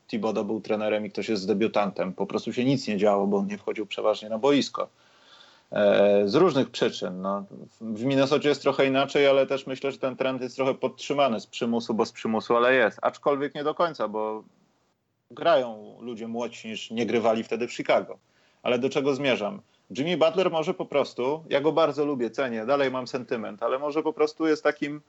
Thibodeau był trenerem i ktoś jest debiutantem. Po prostu się nic nie działo, bo on nie wchodził przeważnie na boisko. E, z różnych przyczyn. No, w Minnesocie jest trochę inaczej, ale też myślę, że ten trend jest trochę podtrzymany z przymusu, bo z przymusu, ale jest. Aczkolwiek nie do końca, bo grają ludzie młodsi niż nie grywali wtedy w Chicago. Ale do czego zmierzam? Jimmy Butler może po prostu, ja go bardzo lubię, cenię, dalej mam sentyment, ale może po prostu jest takim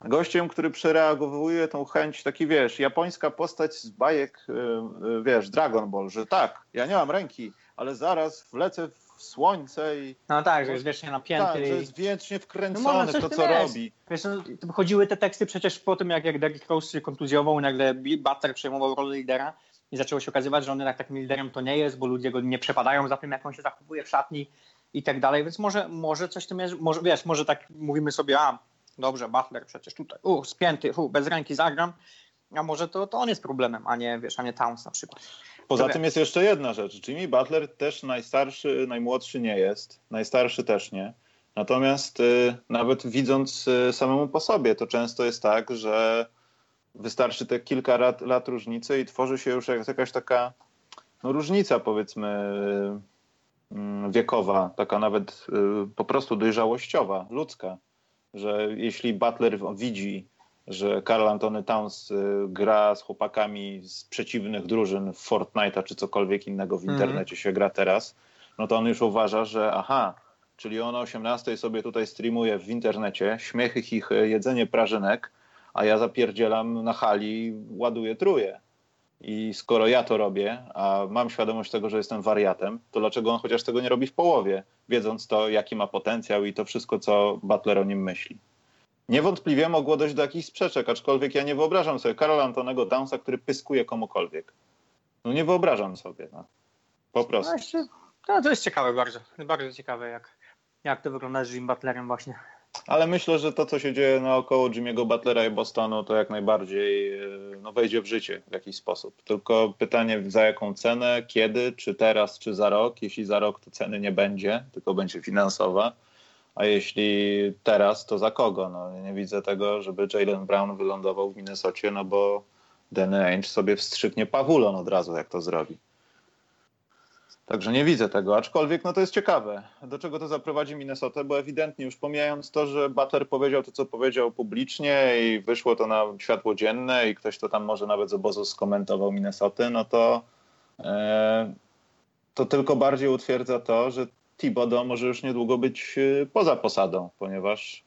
gościem, który przereagowuje tą chęć, taki wiesz, japońska postać z bajek, y, y, wiesz, Dragon Ball, że tak, ja nie mam ręki, ale zaraz wlecę w słońce i... No tak, że jest wiecznie napięty. Tak, że jest wiecznie wkręcony no w to, co jest. robi. Wiesz, no, chodziły te teksty przecież po tym, jak, jak Derrick Rose się kontuzjował nagle Butler przejmował rolę lidera i zaczęło się okazywać, że on jednak takim liderem to nie jest, bo ludzie go nie przepadają za tym, jak on się zachowuje w szatni i tak dalej, więc może, może coś tym jest, może, wiesz, może tak mówimy sobie, a dobrze, Butler przecież tutaj, u, spięty, u, bez ręki zagram, a może to, to on jest problemem, a nie, wiesz, a nie Towns na przykład. Poza tym jest jeszcze jedna rzecz. Jimmy Butler też najstarszy, najmłodszy nie jest. Najstarszy też nie. Natomiast y, nawet widząc y, samemu po sobie, to często jest tak, że wystarczy te kilka lat, lat różnicy i tworzy się już jakaś taka no, różnica, powiedzmy, y, wiekowa, taka nawet y, po prostu dojrzałościowa, ludzka. Że jeśli Butler widzi że Karl Antony Towns y, gra z chłopakami z przeciwnych drużyn w Fortnite'a czy cokolwiek innego w mhm. internecie się gra teraz, no to on już uważa, że aha, czyli on o 18 sobie tutaj streamuje w internecie, śmiechy, chichy, jedzenie prażynek, a ja zapierdzielam na hali, ładuję truje. I skoro ja to robię, a mam świadomość tego, że jestem wariatem, to dlaczego on chociaż tego nie robi w połowie, wiedząc to, jaki ma potencjał i to wszystko, co Butler o nim myśli? Niewątpliwie mogło dojść do jakichś sprzeczek, aczkolwiek ja nie wyobrażam sobie Karola Antonego Downsa, który pyskuje komukolwiek. No nie wyobrażam sobie, no. Po prostu. No, no to jest ciekawe bardzo. Bardzo ciekawe, jak, jak to wygląda z Jim Butlerem właśnie. Ale myślę, że to, co się dzieje naokoło Jimmy'ego Butlera i Bostonu, to jak najbardziej e, no, wejdzie w życie w jakiś sposób. Tylko pytanie, za jaką cenę, kiedy, czy teraz, czy za rok. Jeśli za rok, to ceny nie będzie, tylko będzie finansowa. A jeśli teraz, to za kogo? No, nie widzę tego, żeby Jalen Brown wylądował w Minnesocie, no bo Danny Ainge sobie wstrzyknie pawulon od razu, jak to zrobi. Także nie widzę tego, aczkolwiek no to jest ciekawe. Do czego to zaprowadzi Minnesota, bo ewidentnie już pomijając to, że Butler powiedział to, co powiedział publicznie i wyszło to na światło dzienne i ktoś to tam może nawet z obozu skomentował Minnesoty, no to e, to tylko bardziej utwierdza to, że Thibodeau może już niedługo być e, poza posadą, ponieważ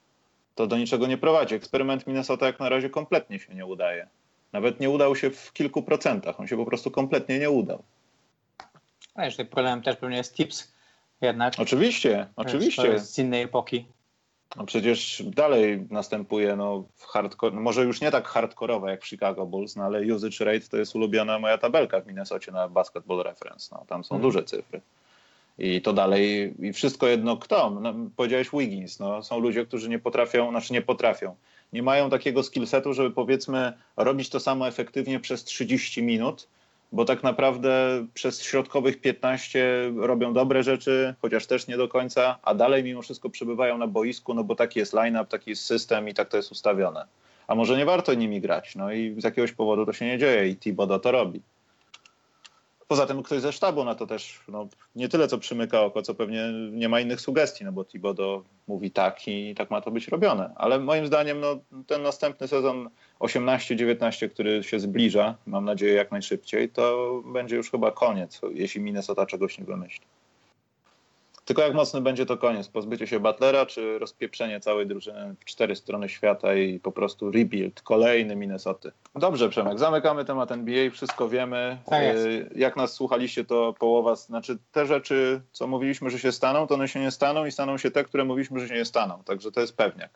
to do niczego nie prowadzi. Eksperyment Minnesota jak na razie kompletnie się nie udaje. Nawet nie udał się w kilku procentach, on się po prostu kompletnie nie udał. A jeszcze problem też pewnie jest tips jednak. Oczywiście, oczywiście. To jest z innej epoki. No przecież dalej następuje no, hardcore, może już nie tak hardkorowe jak w Chicago Bulls, no ale usage rate to jest ulubiona moja tabelka w Minnesocie na Basketball Reference. No, tam są hmm. duże cyfry. I to dalej, i wszystko jedno kto. No, powiedziałeś Wiggins, no, są ludzie, którzy nie potrafią, znaczy nie potrafią, nie mają takiego skillsetu, żeby powiedzmy robić to samo efektywnie przez 30 minut, bo tak naprawdę przez środkowych 15 robią dobre rzeczy, chociaż też nie do końca, a dalej mimo wszystko przebywają na boisku, no bo taki jest line-up, taki jest system i tak to jest ustawione. A może nie warto nimi grać, no i z jakiegoś powodu to się nie dzieje i Thibodeau to robi. Poza tym ktoś ze sztabu na to też no, nie tyle co przymyka oko, co pewnie nie ma innych sugestii, no bo Thibodeau mówi tak i tak ma to być robione. Ale moim zdaniem no, ten następny sezon 18-19, który się zbliża, mam nadzieję jak najszybciej, to będzie już chyba koniec, jeśli Minnesota czegoś nie wymyśli. Tylko jak mocny będzie to koniec? Pozbycie się Butlera, czy rozpieprzenie całej drużyny w cztery strony świata i po prostu rebuild, kolejny Minnesota? Dobrze, Przemek, zamykamy temat NBA, wszystko wiemy. Tak jak nas słuchaliście, to połowa, znaczy te rzeczy, co mówiliśmy, że się staną, to one się nie staną i staną się te, które mówiliśmy, że się nie staną. Także to jest pewniak.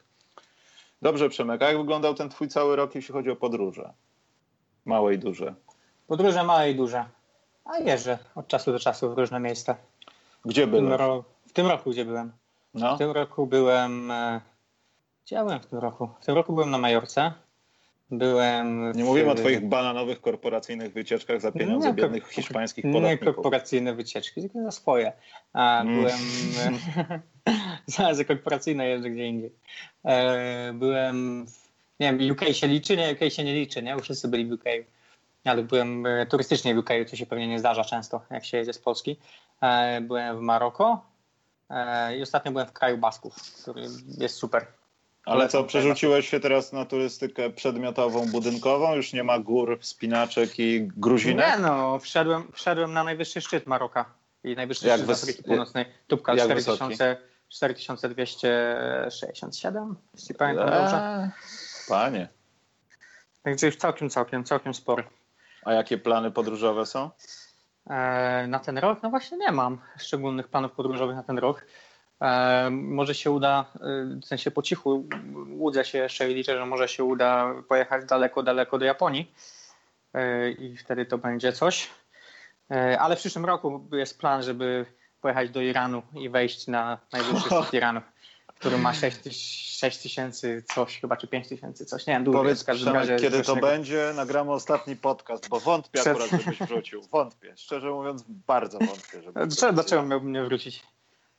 Dobrze, Przemek, a jak wyglądał ten twój cały rok, jeśli chodzi o podróże? Małe i duże. Podróże małe i duże. A jeżdżę od czasu do czasu w różne miejsca. Gdzie byłeś? W tym roku, gdzie byłem? No. W tym roku byłem... E, gdzie ja byłem w tym roku? W tym roku byłem na Majorce. Byłem. Nie mówimy o Twoich bananowych korporacyjnych wycieczkach za pieniądze nie, biednych hiszpańskich podatników. Nie korporacyjne wycieczki, tylko za swoje. A, mm. Byłem. za korporacyjne jeżdżę gdzie indziej. E, byłem. Nie wiem, UK się liczy, nie? UK się nie liczy, nie? Wszyscy byli w UK. Ale byłem e, turystycznie w UK, co się pewnie nie zdarza często, jak się jedzie z Polski. E, byłem w Maroko i ostatnio byłem w kraju Basków, który jest super. Ale co, przerzuciłeś się teraz na turystykę przedmiotową, budynkową? Już nie ma gór, wspinaczek i gruzinek? Nie no, wszedłem, wszedłem na najwyższy szczyt Maroka i najwyższy jak szczyt wys... Afryki Północnej. Tubka 4000, 4267, jeśli pamiętam eee, dobrze. Panie. Także całkiem, całkiem, całkiem spory. A jakie plany podróżowe są? Eee, na ten rok? No właśnie nie mam szczególnych planów podróżowych na ten rok. E, może się uda, e, w sensie po cichu, łudzę się jeszcze i liczę, że może się uda pojechać daleko, daleko do Japonii e, i wtedy to będzie coś. Ale w przyszłym roku jest plan, żeby pojechać do Iranu i wejść na najwyższy szczyt Iranu, który ma 6 tysięcy coś chyba, czy 5 tysięcy coś, nie wiem, dużo Powiedz, w każdym razie. Kiedy to będzie, nagramy ostatni podcast, bo wątpię Przed... akurat, żebyś wrócił. Wątpię, szczerze mówiąc bardzo wątpię. Dlaczego, dlaczego miałbym nie wrócić?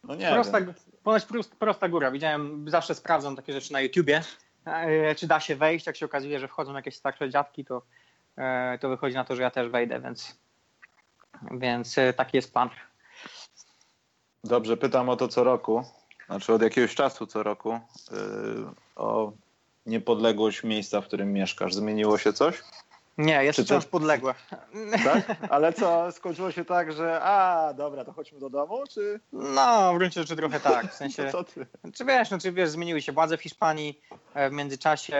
No nie prosta, ponoć prosta góra. Widziałem, zawsze sprawdzam takie rzeczy na YouTubie, e, czy da się wejść. Jak się okazuje, że wchodzą jakieś starsze dziadki, to, e, to wychodzi na to, że ja też wejdę, więc, więc e, taki jest plan. Dobrze, pytam o to co roku, znaczy od jakiegoś czasu co roku, o niepodległość miejsca, w którym mieszkasz. Zmieniło się coś? Nie, jest wciąż to... podległe. Tak? Ale co, skończyło się tak, że a, dobra, to chodźmy do domu, czy? No, w gruncie rzeczy trochę tak, w sensie, no ty? czy wiesz, no, czy wiesz, zmieniły się władze w Hiszpanii e, w międzyczasie,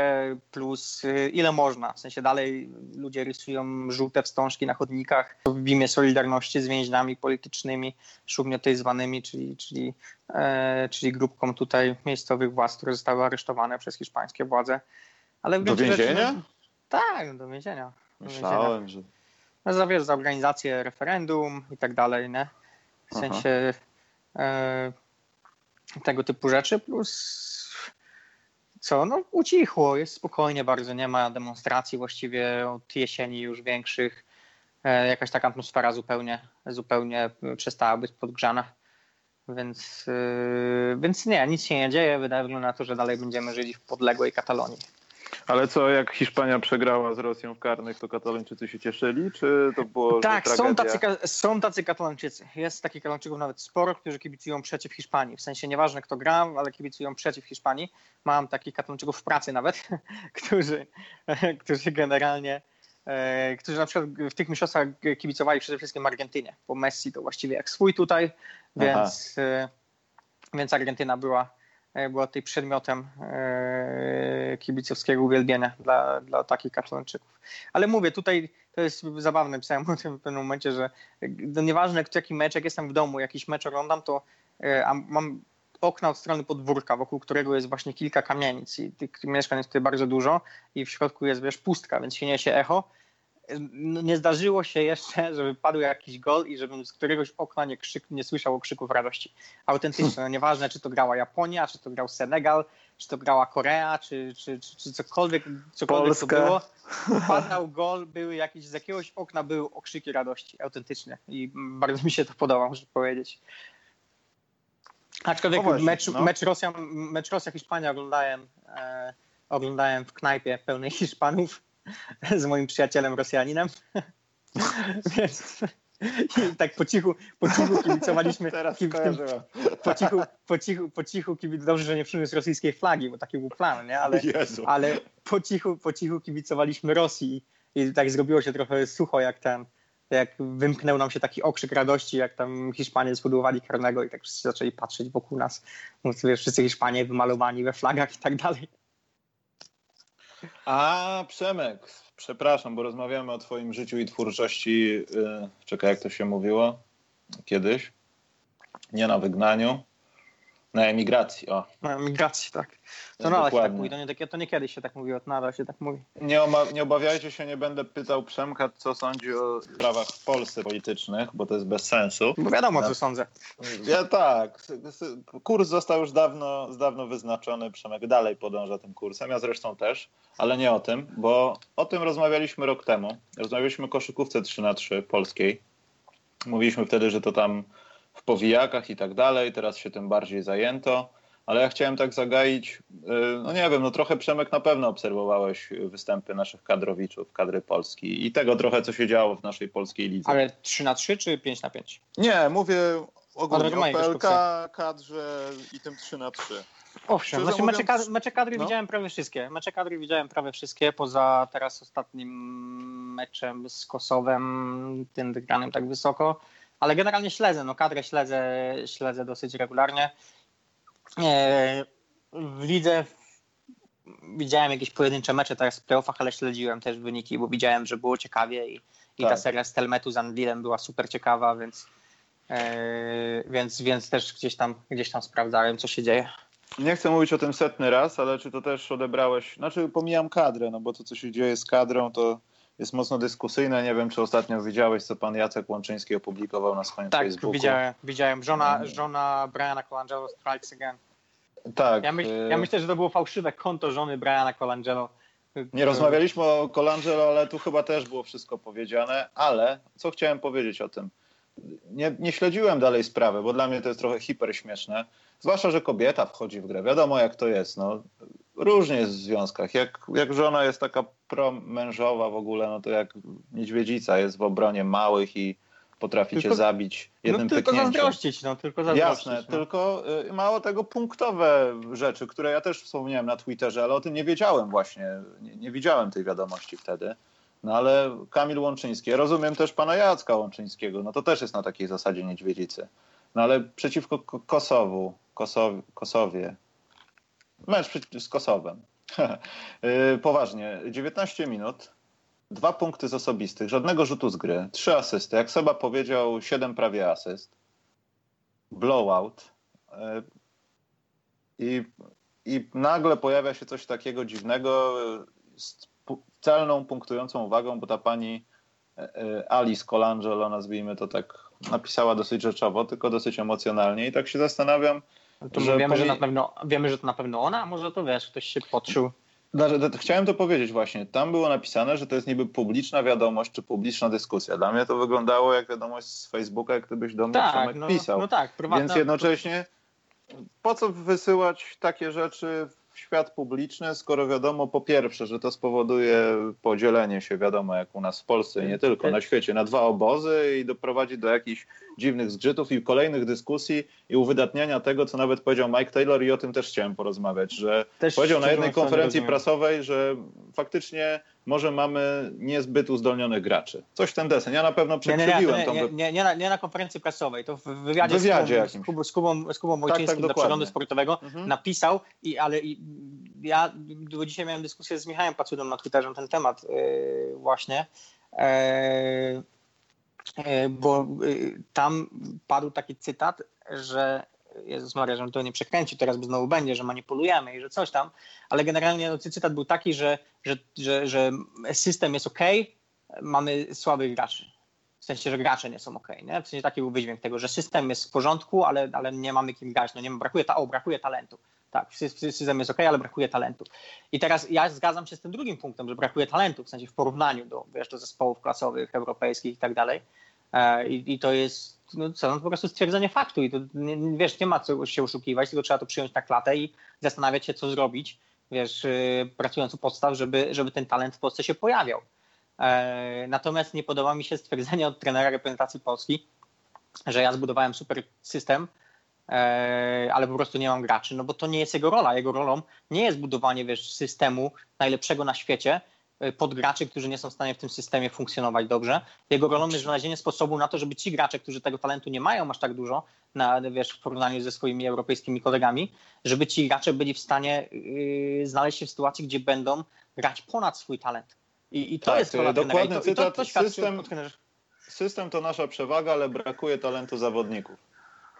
plus e, ile można, w sensie dalej ludzie rysują żółte wstążki na chodnikach w imię solidarności z więźniami politycznymi, szumnie zwanymi, czyli, czyli, e, czyli grupką tutaj miejscowych władz, które zostały aresztowane przez hiszpańskie władze. Ale w do więzienia? Rzeczy, no, tak, do więzienia. Do Myślałem, więzienia. że... No, za, wiesz, za organizację referendum i tak dalej, nie? W sensie e, tego typu rzeczy, plus co, no ucichło, jest spokojnie bardzo, nie ma demonstracji właściwie od jesieni już większych. E, jakaś taka atmosfera zupełnie, zupełnie przestała być podgrzana. Więc, yy, więc nie, nic się nie dzieje. Wydaje się na to, że dalej będziemy żyli w podległej Katalonii. Ale co, jak Hiszpania przegrała z Rosją w karnych, to Katalończycy się cieszyli, czy to było Tak, są tacy, są tacy Katalończycy. Jest takich Katalończyków nawet sporo, którzy kibicują przeciw Hiszpanii. W sensie nieważne kto gra, ale kibicują przeciw Hiszpanii. Mam takich Katalończyków w pracy nawet, którzy, którzy generalnie e, którzy na przykład w tych mistrzostwach kibicowali przede wszystkim Argentynie, bo Messi to właściwie jak swój tutaj, więc, e, więc Argentyna była była tutaj przedmiotem e, kibicowskiego uwielbienia dla, dla takich katalończyków. Ale mówię, tutaj to jest zabawne, pisałem o tym w pewnym momencie, że no nieważne jaki mecz, jak jestem w domu, jakiś mecz oglądam, to e, a mam okna od strony podwórka, wokół którego jest właśnie kilka kamienic i tych mieszkań jest tutaj bardzo dużo i w środku jest wiesz pustka, więc się niesie echo nie zdarzyło się jeszcze, żeby padł jakiś gol i żebym z któregoś okna nie, krzyk, nie słyszał okrzyków radości. Autentyczne, no nieważne czy to grała Japonia, czy to grał Senegal, czy to grała Korea, czy, czy, czy, czy cokolwiek, cokolwiek to było. Padał gol, były jakieś, z jakiegoś okna były okrzyki radości, autentyczne i bardzo mi się to podoba, muszę powiedzieć. Aczkolwiek właśnie, mecz, no. mecz, Rosja, mecz Rosja-Hiszpania oglądałem, e, oglądałem w knajpie pełnej Hiszpanów z moim przyjacielem Rosjaninem. Więc i tak po cichu, po cichu kibicowaliśmy. Teraz po cichu, po cichu, po cichu kibic, dobrze, że nie przyniósł rosyjskiej flagi, bo taki był plan, nie? Ale, ale po, cichu, po cichu kibicowaliśmy Rosji i tak zrobiło się trochę sucho, jak ten, jak wymknął nam się taki okrzyk radości, jak tam Hiszpanie zbudowali karnego i tak wszyscy zaczęli patrzeć wokół nas. Wiesz, wszyscy Hiszpanie wymalowani we flagach i tak dalej. A Przemek, przepraszam, bo rozmawiamy o Twoim życiu i twórczości. Yy, czekaj, jak to się mówiło kiedyś? Nie na wygnaniu, na emigracji. O. Na emigracji, tak. To nadal się tak mówi, to nie, to nie kiedyś się tak mówiło, to nadal się tak mówi. Nie, nie obawiajcie się, nie będę pytał Przemka, co sądzi o sprawach w Polsce politycznych, bo to jest bez sensu. Bo wiadomo, co sądzę. Ja tak. Kurs został już dawno, dawno wyznaczony. Przemek dalej podąża tym kursem, ja zresztą też, ale nie o tym, bo o tym rozmawialiśmy rok temu. Rozmawialiśmy o koszykówce 3 na 3 polskiej. Mówiliśmy wtedy, że to tam w powijakach i tak dalej, teraz się tym bardziej zajęto ale ja chciałem tak zagaić, y, no nie wiem, no trochę Przemek na pewno obserwowałeś występy naszych kadrowiczów, kadry Polski i tego trochę, co się działo w naszej polskiej lidze. Ale 3 na 3 czy 5 na 5? Nie, mówię ogólnie o PLK, kadrze i tym 3 na 3. Owszem, znaczy mecze, kadry, mecze kadry no? widziałem prawie wszystkie. Mecze kadry widziałem prawie wszystkie, poza teraz ostatnim meczem z Kosowem, tym wygranym tak wysoko. Ale generalnie śledzę, no kadrę śledzę, śledzę dosyć regularnie. Widzę, widziałem jakieś pojedyncze mecze teraz w playoffach, ale śledziłem też wyniki, bo widziałem, że było ciekawie i, i tak. ta seria z Telmetu z Anvilem była super ciekawa, więc, e, więc, więc też gdzieś tam, gdzieś tam sprawdzałem, co się dzieje. Nie chcę mówić o tym setny raz, ale czy to też odebrałeś, znaczy pomijam kadrę, no bo to, co się dzieje z kadrą, to jest mocno dyskusyjne. Nie wiem, czy ostatnio widziałeś, co pan Jacek Łączyński opublikował na swoim tak, Facebooku. Tak, widziałem. widziałem. Żona, mm. żona Briana Colangelo strikes again. Tak. Ja, myśl, ja, myślę, że to było fałszywe konto żony Briana Colangelo. Nie rozmawialiśmy o Colangelo, ale tu chyba też było wszystko powiedziane. Ale co chciałem powiedzieć o tym? Nie, nie śledziłem dalej sprawy, bo dla mnie to jest trochę hiperśmieszne. Zwłaszcza, że kobieta wchodzi w grę. Wiadomo, jak to jest. No. Różnie jest w związkach. Jak, jak żona jest taka promężowa w ogóle, no to jak niedźwiedzica jest w obronie małych i potrafi tylko, cię zabić jednym no, tylko pyknięciem. zazdrościć, no, tylko zazdrościć. Jasne, no. tylko y, mało tego punktowe rzeczy, które ja też wspomniałem na Twitterze, ale o tym nie wiedziałem właśnie, nie, nie widziałem tej wiadomości wtedy. No ale Kamil Łączyński, ja rozumiem też pana Jacka Łączyńskiego, no to też jest na takiej zasadzie niedźwiedzicy. No ale przeciwko Kosowu, Kosow, Kosowie, mecz z Kosowem. Y, poważnie, 19 minut, dwa punkty z osobistych, żadnego rzutu z gry, trzy asysty. Jak Seba powiedział, siedem prawie asyst. Blowout. E, I, I nagle pojawia się coś takiego dziwnego z celną, punktującą uwagą, bo ta pani e, e, Alice Colangelo, nazwijmy to tak, napisała dosyć rzeczowo, tylko dosyć emocjonalnie. I tak się zastanawiam, To że wiemy, że na pewno, wiemy, że to na pewno ona, a może to wiesz, ktoś się podszył. Chciałem to powiedzieć właśnie. Tam było napisane, że to jest niby publiczna wiadomość czy publiczna dyskusja. Dla mnie to wyglądało jak wiadomość z Facebooka, jak gdybyś do mnie tak, no, pisał. No tak, prywatna... Więc jednocześnie po co wysyłać takie rzeczy świat publiczny, skoro wiadomo po pierwsze, że to spowoduje podzielenie się, wiadomo jak u nas w Polsce i nie tylko, na świecie, na dwa obozy i doprowadzi do jakichś dziwnych zgrzytów i kolejnych dyskusji i uwydatniania tego, co nawet powiedział Mike Taylor i o tym też chciałem porozmawiać, że też powiedział na jednej konferencji prasowej, że faktycznie może mamy niezbyt uzdolnionych graczy. Coś w ten desen. Ja na pewno przekrzywiłem nie, nie, nie, nie, nie, na, nie na konferencji prasowej, to w wywiadzie, wywiadzie z, Kubą, z, Kubą, z, Kubą, z Kubą Wojcińskim tak, tak, dla przeglądu sportowego mhm. napisał, i, ale i, ja bo dzisiaj miałem dyskusję z Michałem Pacudą na Twitterze na ten temat yy, właśnie, yy, yy, bo tam padł taki cytat, że Jezus Maria, że on to nie przekręcił, teraz znowu będzie, że manipulujemy i że coś tam, ale generalnie no, cytat był taki, że, że, że, że system jest ok, mamy słabych graczy. W sensie, że gracze nie są ok. Nie? W sensie taki był wydźwięk tego, że system jest w porządku, ale, ale nie mamy kim grać. No nie brakuje, ta, o, brakuje talentu. Tak, system jest ok, ale brakuje talentu. I teraz ja zgadzam się z tym drugim punktem, że brakuje talentu, w sensie w porównaniu do, wiesz, do zespołów klasowych, europejskich i tak dalej. E, I, I, to jest no co, no po prostu stwierdzenie faktu i to wiesz, nie ma co się oszukiwać, tylko trzeba to przyjąć na klatę i zastanawiać się, co zrobić, wiesz, yy, pracując u podstaw, żeby, żeby ten talent w Polsce się pojawiał. E, natomiast nie podoba mi się stwierdzenie od trenera reprezentacji Polski, że ja zbudowałem super system, e, ale po prostu nie mam graczy, no bo to nie jest jego rola. Jego rolą nie jest budowanie wiesz, systemu najlepszego na świecie, Y, podgraczy, którzy nie są w stanie w tym systemie funkcjonować dobrze. Jego rolą jest znalezienie sposobu na to, żeby ci gracze, którzy tego talentu nie mają aż tak dużo, na, wiesz, w porównaniu ze swoimi europejskimi kolegami, żeby ci gracze byli w stanie yy, znaleźć się w sytuacji, gdzie będą grać ponad swój talent. I, i to tak, jest rola dokładny to, cytat. To, to system, system to nasza przewaga, ale brakuje talentu zawodników.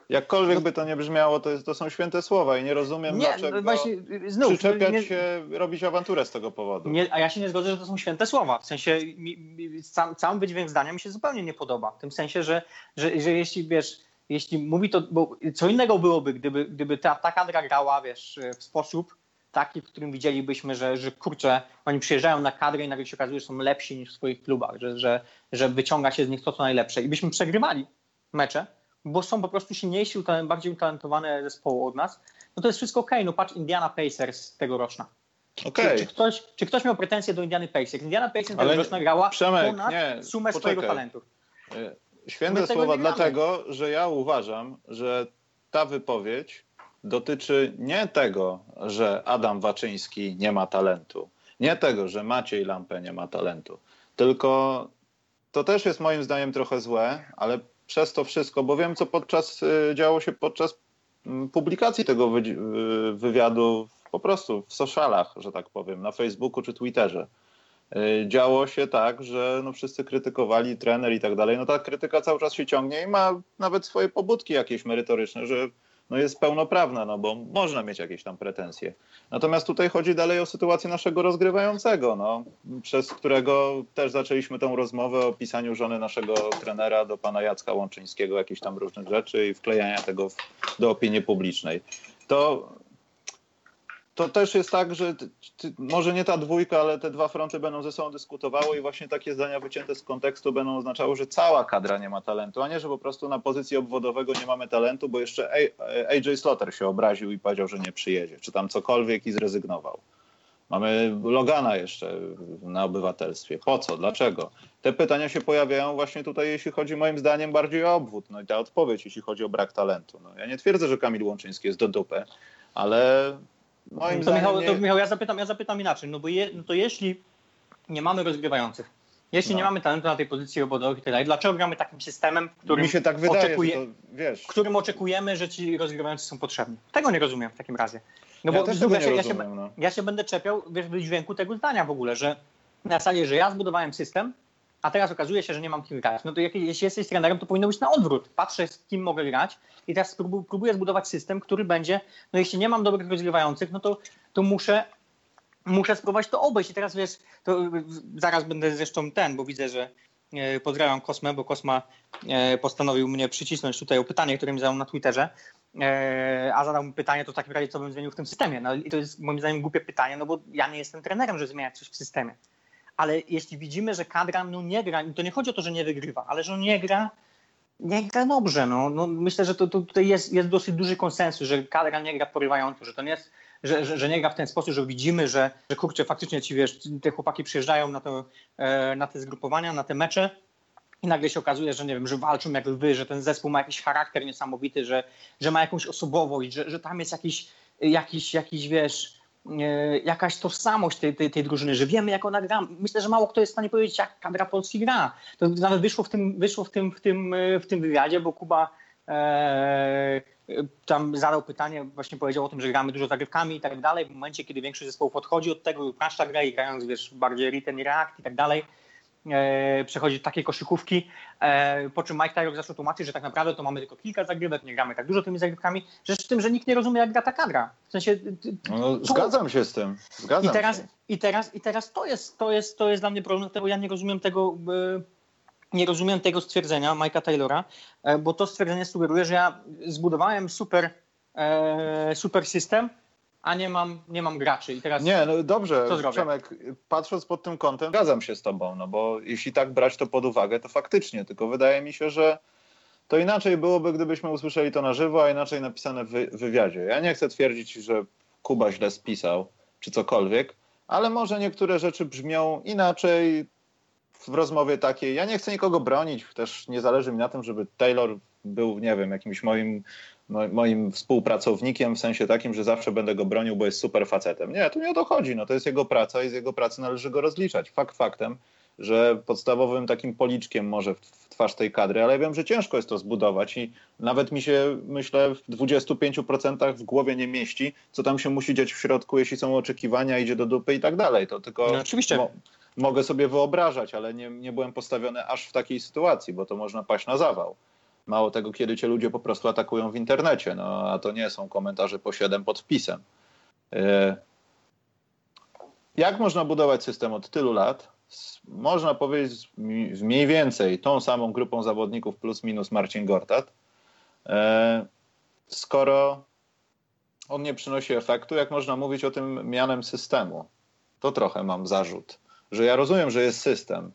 Jakkolwiek no, by to nie brzmiało, to, jest, to są święte słowa i nie rozumiem, nie, dlaczego no właśnie, znów, przyczepiać nie, się, robić awanturę z tego powodu. Nie, a ja się nie zgodzę, że to są święte słowa. W sensie mi, mi, sam, sam wydźwięk zdania mi się zupełnie nie podoba. W tym sensie, że, że, że jeśli wiesz, jeśli mówi to, bo co innego byłoby, gdyby, gdyby ta, ta kadra grała, wiesz, w sposób taki, w którym widzielibyśmy, że, że kurczę, oni przyjeżdżają na kadrę i nagle się okazuje, że są lepsi niż w swoich klubach, że, że, że wyciąga się z nich to, co najlepsze. I byśmy przegrywali mecze, bo są po prostu silniejsi, bardziej utalentowane zespoły od nas, no to jest wszystko ok. No patrz Indiana Pacers tegoroczna. Okay. Czy, czy, ktoś, czy ktoś miał pretensje do Indiany Pacers? Indiana Pacers tegoroczna grała Przemek, ponad nie, sumę poczekaj. swojego talentu. E, święte słowa dlatego, że ja uważam, że ta wypowiedź dotyczy nie tego, że Adam Waczyński nie ma talentu, nie tego, że Maciej Lampę nie ma talentu, tylko to też jest moim zdaniem trochę złe, ale przez to wszystko, bo wiem, co podczas y, działo się podczas mm, publikacji tego y, wywiadu po prostu w socialach, że tak powiem, na Facebooku czy Twitterze. Y, działo się tak, że no wszyscy krytykowali trener i tak dalej. No ta krytyka cały czas się ciągnie i ma nawet swoje pobudki jakieś merytoryczne, że no jest pełnoprawna, no bo można mieć jakieś tam pretensje. Natomiast tutaj chodzi dalej o sytuację naszego rozgrywającego, no, przez którego też zaczęliśmy tą rozmowę o pisaniu żony naszego trenera do pana Jacka Łączyńskiego, jakichś tam różnych rzeczy i wklejania tego w, do opinii publicznej. To to też jest tak, że może nie ta dwójka, ale te dwa fronty będą ze sobą dyskutowały i właśnie takie zdania wycięte z kontekstu będą oznaczały, że cała kadra nie ma talentu, a nie, że po prostu na pozycji obwodowego nie mamy talentu, bo jeszcze AJ Slaughter się obraził i powiedział, że nie przyjedzie, czy tam cokolwiek i zrezygnował. Mamy Logana jeszcze na obywatelstwie. Po co? Dlaczego? Te pytania się pojawiają właśnie tutaj, jeśli chodzi moim zdaniem bardziej o obwód. No i ta odpowiedź, jeśli chodzi o brak talentu. No, ja nie twierdzę, że Kamil Łączyński jest do dupy, ale Moim to, Michał, nie... to Michał, ja zapytam, ja zapytam inaczej, no bo je, no to jeśli nie mamy rozgrywających, jeśli no. nie mamy talentu na tej pozycji obodowych i tak dalej, dlaczego gramy takim systemem, którym, Mi się tak wydaje, oczekuje, to, wiesz. którym oczekujemy, że ci rozgrywający są potrzebni? Tego nie rozumiem w takim razie. No ja bo ja, się, się, no. ja się będę czepiał wiesz, w dźwięku tego zdania w ogóle, że na zasadzie, że ja zbudowałem system, a teraz okazuje się, że nie mam kim grać. No to jak, jeśli jesteś trenerem, to powinno być na odwrót. Patrzę, z kim mogę grać i teraz próbuję zbudować system, który będzie, no jeśli nie mam dobrych rozgrywających, no to, to muszę muszę spróbować to obejść. I teraz wiesz, to zaraz będę zresztą ten, bo widzę, że pozdrawiam Kosmę, bo Kosma postanowił mnie przycisnąć tutaj o pytanie, które mi zadał na Twitterze, a zadał mi pytanie, to w takim razie co bym zmienił w tym systemie. No i to jest moim zdaniem głupie pytanie, no bo ja nie jestem trenerem, żeby zmieniać coś w systemie. Ale jeśli widzimy, że kadra no nie gra, to nie chodzi o to, że nie wygrywa, ale że nie gra, nie gra dobrze. No. no myślę, że to, to tutaj jest, jest dosyć duży konsensus, że kadra nie gra porywająco, że to nie jest że, że, że, nie gra w ten sposób, że widzimy, że, że kurczę, faktycznie ci wiesz, te chłopaki przyjeżdżają na, to, e, na te zgrupowania, na te mecze i nagle się okazuje, że nie wiem, że walczą jak lwy, że ten zespół ma jakiś charakter niesamowity, że, że ma jakąś osobowość, że, że tam jest jakiś, jakiś, jakiś wiesz, jakaś tożsamość tej, tej, tej drużyny, że wiemy jak ona gra. Myślę, że mało kto jest w stanie powiedzieć, jak kadra Polski gra. To nawet wyszło w tym, wyszło w tym, w tym, w tym wywiadzie, bo Kuba e, tam zadał pytanie, właśnie powiedział o tym, że gramy dużo zagrywkami i tak dalej. W momencie, kiedy większość zespołów odchodzi od tego upraszcza grę i grając wiesz, bardziej return i react i tak dalej, e, przechodzi takie koszykówki, e, po czym Mike Tyrok zaczął tłumaczyć, że tak naprawdę to mamy tylko kilka zagrywek, nie gramy tak dużo tymi zagrywkami. Rzecz w tym, że nikt nie rozumie, jak gra ta kadra. W sensie... No, zgadzam się z tym. Zgadzam I teraz, się. I teraz, i teraz to, jest, to, jest, to jest dla mnie problem, bo ja nie rozumiem tego... E, nie rozumiem tego stwierdzenia Mike'a Taylora, e, bo to stwierdzenie sugeruje, że ja zbudowałem super, e, super system, a nie mam, nie mam graczy. I teraz nie, no dobrze, Przemek, patrząc pod tym kątem, zgadzam się z tobą, no bo jeśli tak brać to pod uwagę, to faktycznie, tylko wydaje mi się, że to inaczej byłoby, gdybyśmy usłyszeli to na żywo, a inaczej napisane w wywiadzie. Ja nie chcę twierdzić, że Kuba źle spisał, czy cokolwiek, ale może niektóre rzeczy brzmią inaczej, w rozmowie takiej, ja nie chcę nikogo bronić, też nie zależy mi na tym, żeby Taylor był, nie wiem, jakimś moim, moim współpracownikiem w sensie takim, że zawsze będę go bronił, bo jest super facetem. Nie, tu nie o to chodzi, no to jest jego praca i z jego pracy należy go rozliczać. Fakt faktem, że podstawowym takim policzkiem może w twarz tej kadry, ale ja wiem, że ciężko jest to zbudować i nawet mi się, myślę, w 25% w głowie nie mieści, co tam się musi dziać w środku, jeśli są oczekiwania, idzie do dupy i tak dalej. To tylko no, oczywiście mogę sobie wyobrażać, ale nie, nie byłem postawiony aż w takiej sytuacji, bo to można paść na zawał. Mało tego, kiedy cię ludzie po prostu atakują w internecie, no a to nie są komentarze po 7 pod wpisem. E, jak można budować system od tylu lat? Można powiedzieć mniej więcej tą samą grupą zawodników plus minus Marcin Gortat, e, skoro on nie przynosi efektu, jak można mówić o tym mianem systemu? To trochę mam zarzut że ja rozumiem, że jest system,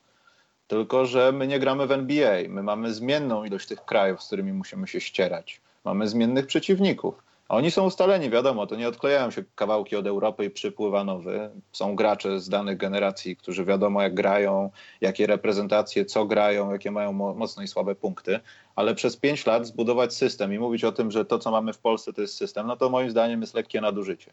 tylko że my nie gramy w NBA. My mamy zmienną ilość tych krajów, z którymi musimy się ścierać. Mamy zmiennych przeciwników. A oni są ustaleni, wiadomo, to nie odklejają się kawałki od Europy i przypływa nowy. Są gracze z danych generacji, którzy wiadomo jak grają, jakie reprezentacje, co grają, jakie mają mocne i słabe punkty. Ale przez pięć lat zbudować system i mówić o tym, że to, co mamy w Polsce, to jest system, no to moim zdaniem jest lekkie nadużycie.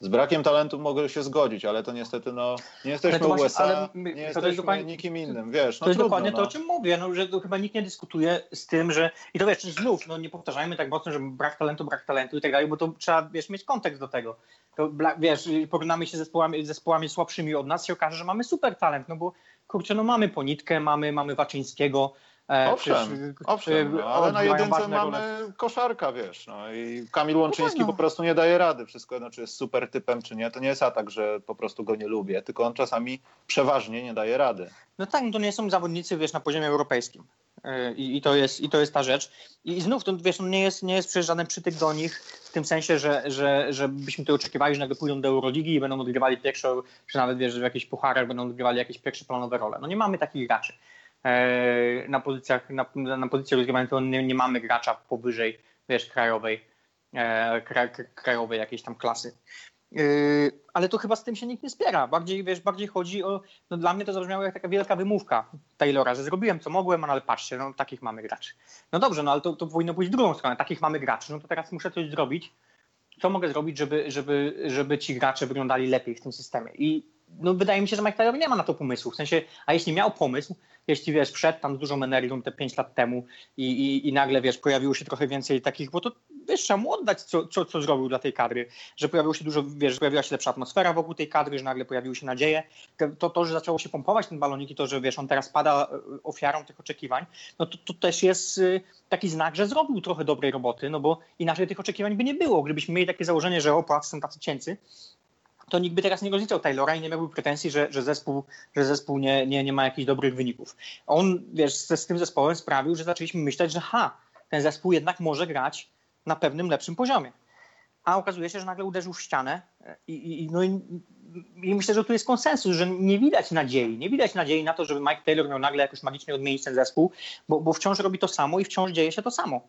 Z brakiem talentu mogę się z godzić, ale to niestety no, nie jesteśmy właśnie, USA, my, nie jesteśmy dokładnie, nikim innym, wiesz. No to jest trudno, dokładnie no. to, o czym mówię, no, że chyba nikt nie dyskutuje z tym, że i to wiesz, znów, no, nie powtarzajmy tak mocno, że brak talentu, brak talentu i tak dalej, bo to trzeba, wiesz, mieć kontekst do tego. To, wiesz, porównamy się z zespołami, zespołami słabszymi od nas, się okaże, że mamy super talent, no bo kurczę, no mamy Ponitkę, mamy, mamy Waczyńskiego, E, owszem, owszem no, ale na jedynce mamy koszarka, wiesz, no i Kamil Łączyński no po prostu nie daje rady. Wszystko jedno, czy jest super typem, czy nie. To nie jest atak, że po prostu go nie lubię, tylko on czasami przeważnie nie daje rady. No tak, no to nie są zawodnicy, wiesz, na poziomie europejskim. E, I, i, to, jest, I to jest ta rzecz. I znów, to, wiesz, no nie jest, nie jest przecież żaden przytyk do nich w tym sensie, że, że, że byśmy tutaj oczekiwali, że nagle pójdą do Euroligi i będą odgrywali pierwsze, czy nawet wiesz, w jakichś pucharach będą odgrywali jakieś pierwsze planowe role. No nie mamy takich graczy. E, na pozycjach, na, na pozycji rozgrywającej nie, nie mamy gracza powyżej, wiesz, krajowej, e, krajowej jakiejś tam klasy. E, ale to chyba z tym się nikt nie spiera. Bardziej, wiesz, bardziej chodzi o, no dla mnie to zabrzmiało jak taka wielka wymówka Taylora, że zrobiłem co mogłem, no ale patrzcie, no takich mamy graczy. No dobrze, no ale to, to powinno pójść w drugą stronę, takich mamy graczy, no to teraz muszę coś zrobić, co mogę zrobić, żeby, żeby, żeby ci gracze wyglądali lepiej w tym systemie. I no, wydaje mi się, że Mike Taylor nie ma na to pomysłu. W sensie, a jeśli miał pomysł, jeśli wiesz, wszedł tam z dużą energią te 5 lat temu i, i, i, nagle wiesz, pojawiło się trochę więcej takich, bo to wiesz, trzeba mu oddać, co, co, co zrobił dla tej kadry, że pojawiło się dużo, wiesz, pojawiła się lepsza atmosfera wokół tej kadry, że nagle pojawiły się nadzieje. To, to że zaczęło się pompować ten balonik i to, że wiesz, on teraz pada e, ofiarą tych oczekiwań, no to, to też jest y, taki znak, że zrobił trochę dobrej roboty, no bo inaczej tych oczekiwań by nie było. Gdybyśmy mieli takie założenie, że o, są tacy cięcy, to nikt by teraz nie rozliczał Taylora i nie miałby pretensji, że, że zespół, że zespół nie, nie, nie ma jakichś dobrych wyników. On, wiesz, z, z tym zespołem sprawił, że zaczęliśmy myśleć, że ha, ten zespół jednak może grać na pewnym lepszym poziomie. A okazuje się, że nagle uderzył w ścianę i, i, no i, i myślę, że tu jest konsensus, że nie widać nadziei. Nie widać nadziei na to, żeby Mike Taylor miał nagle jakoś magicznie odmienić ten zespół, bo, bo wciąż robi to samo i wciąż dzieje się to samo.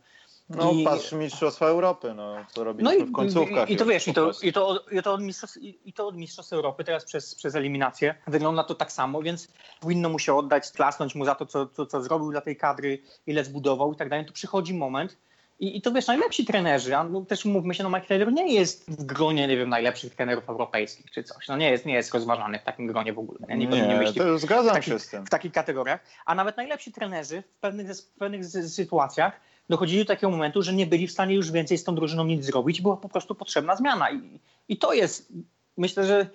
No I... patrz Mistrzostwa Europy, no co robiliśmy no i, w końcówkach. I, i to wiesz, i to, i, to, i, to od mistrzostw, i to od Mistrzostw Europy teraz przez, przez eliminację wygląda to tak samo, więc powinno mu się oddać, klasnąć mu za to, co, co, co zrobił dla tej kadry, ile zbudował i tak dalej. Tu przychodzi moment, i, I to wiesz, najlepsi trenerzy, a no, też mówmy się, no Mike Taylor nie jest w gronie, nie wiem, najlepszych trenerów europejskich czy coś. No nie jest, nie jest rozważany w takim gronie w ogóle. Nie, nie, nie, nie myśli to zgadzam w, taki, się z tym. w takich kategoriach. A nawet najlepsi trenerzy w pewnych, w pewnych sytuacjach dochodzili do takiego momentu, że nie byli w stanie już więcej z tą drużyną nic zrobić, była po prostu potrzebna zmiana. I, i to jest, myślę, że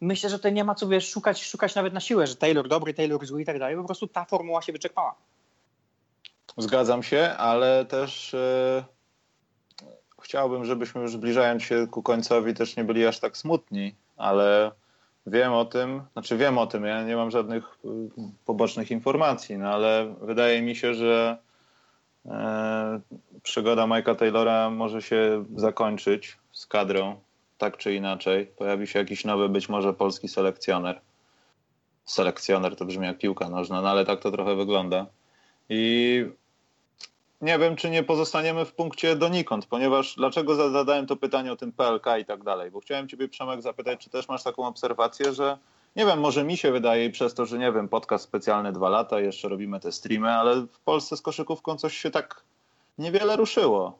myślę, że tutaj nie ma co wiesz, szukać, szukać nawet na siłę, że Taylor dobry, Taylor zły i tak dalej. Po prostu ta formuła się wyczerpała. Zgadzam się, ale też e, chciałbym, żebyśmy już zbliżając się ku końcowi też nie byli aż tak smutni, ale wiem o tym, znaczy wiem o tym, ja nie mam żadnych e, pobocznych informacji, no ale wydaje mi się, że przygoda Mike'a Taylora może się zakończyć z kadrą, tak czy inaczej. Pojawi się jakiś nowy, być może polski selekcjoner. Selekcjoner to brzmi jak piłka nożna, no ale tak to trochę wygląda. I nie wiem, czy nie pozostaniemy w punkcie donikąd, ponieważ dlaczego zadałem to pytanie o tym PLK i tak dalej? Bo chciałem Ciebie, Przemek, zapytać, czy też masz taką obserwację, że nie wiem, może mi się wydaje przez to, że nie wiem, podcast specjalny dwa lata, jeszcze robimy te streamy, ale w Polsce z koszykówką coś się tak niewiele ruszyło.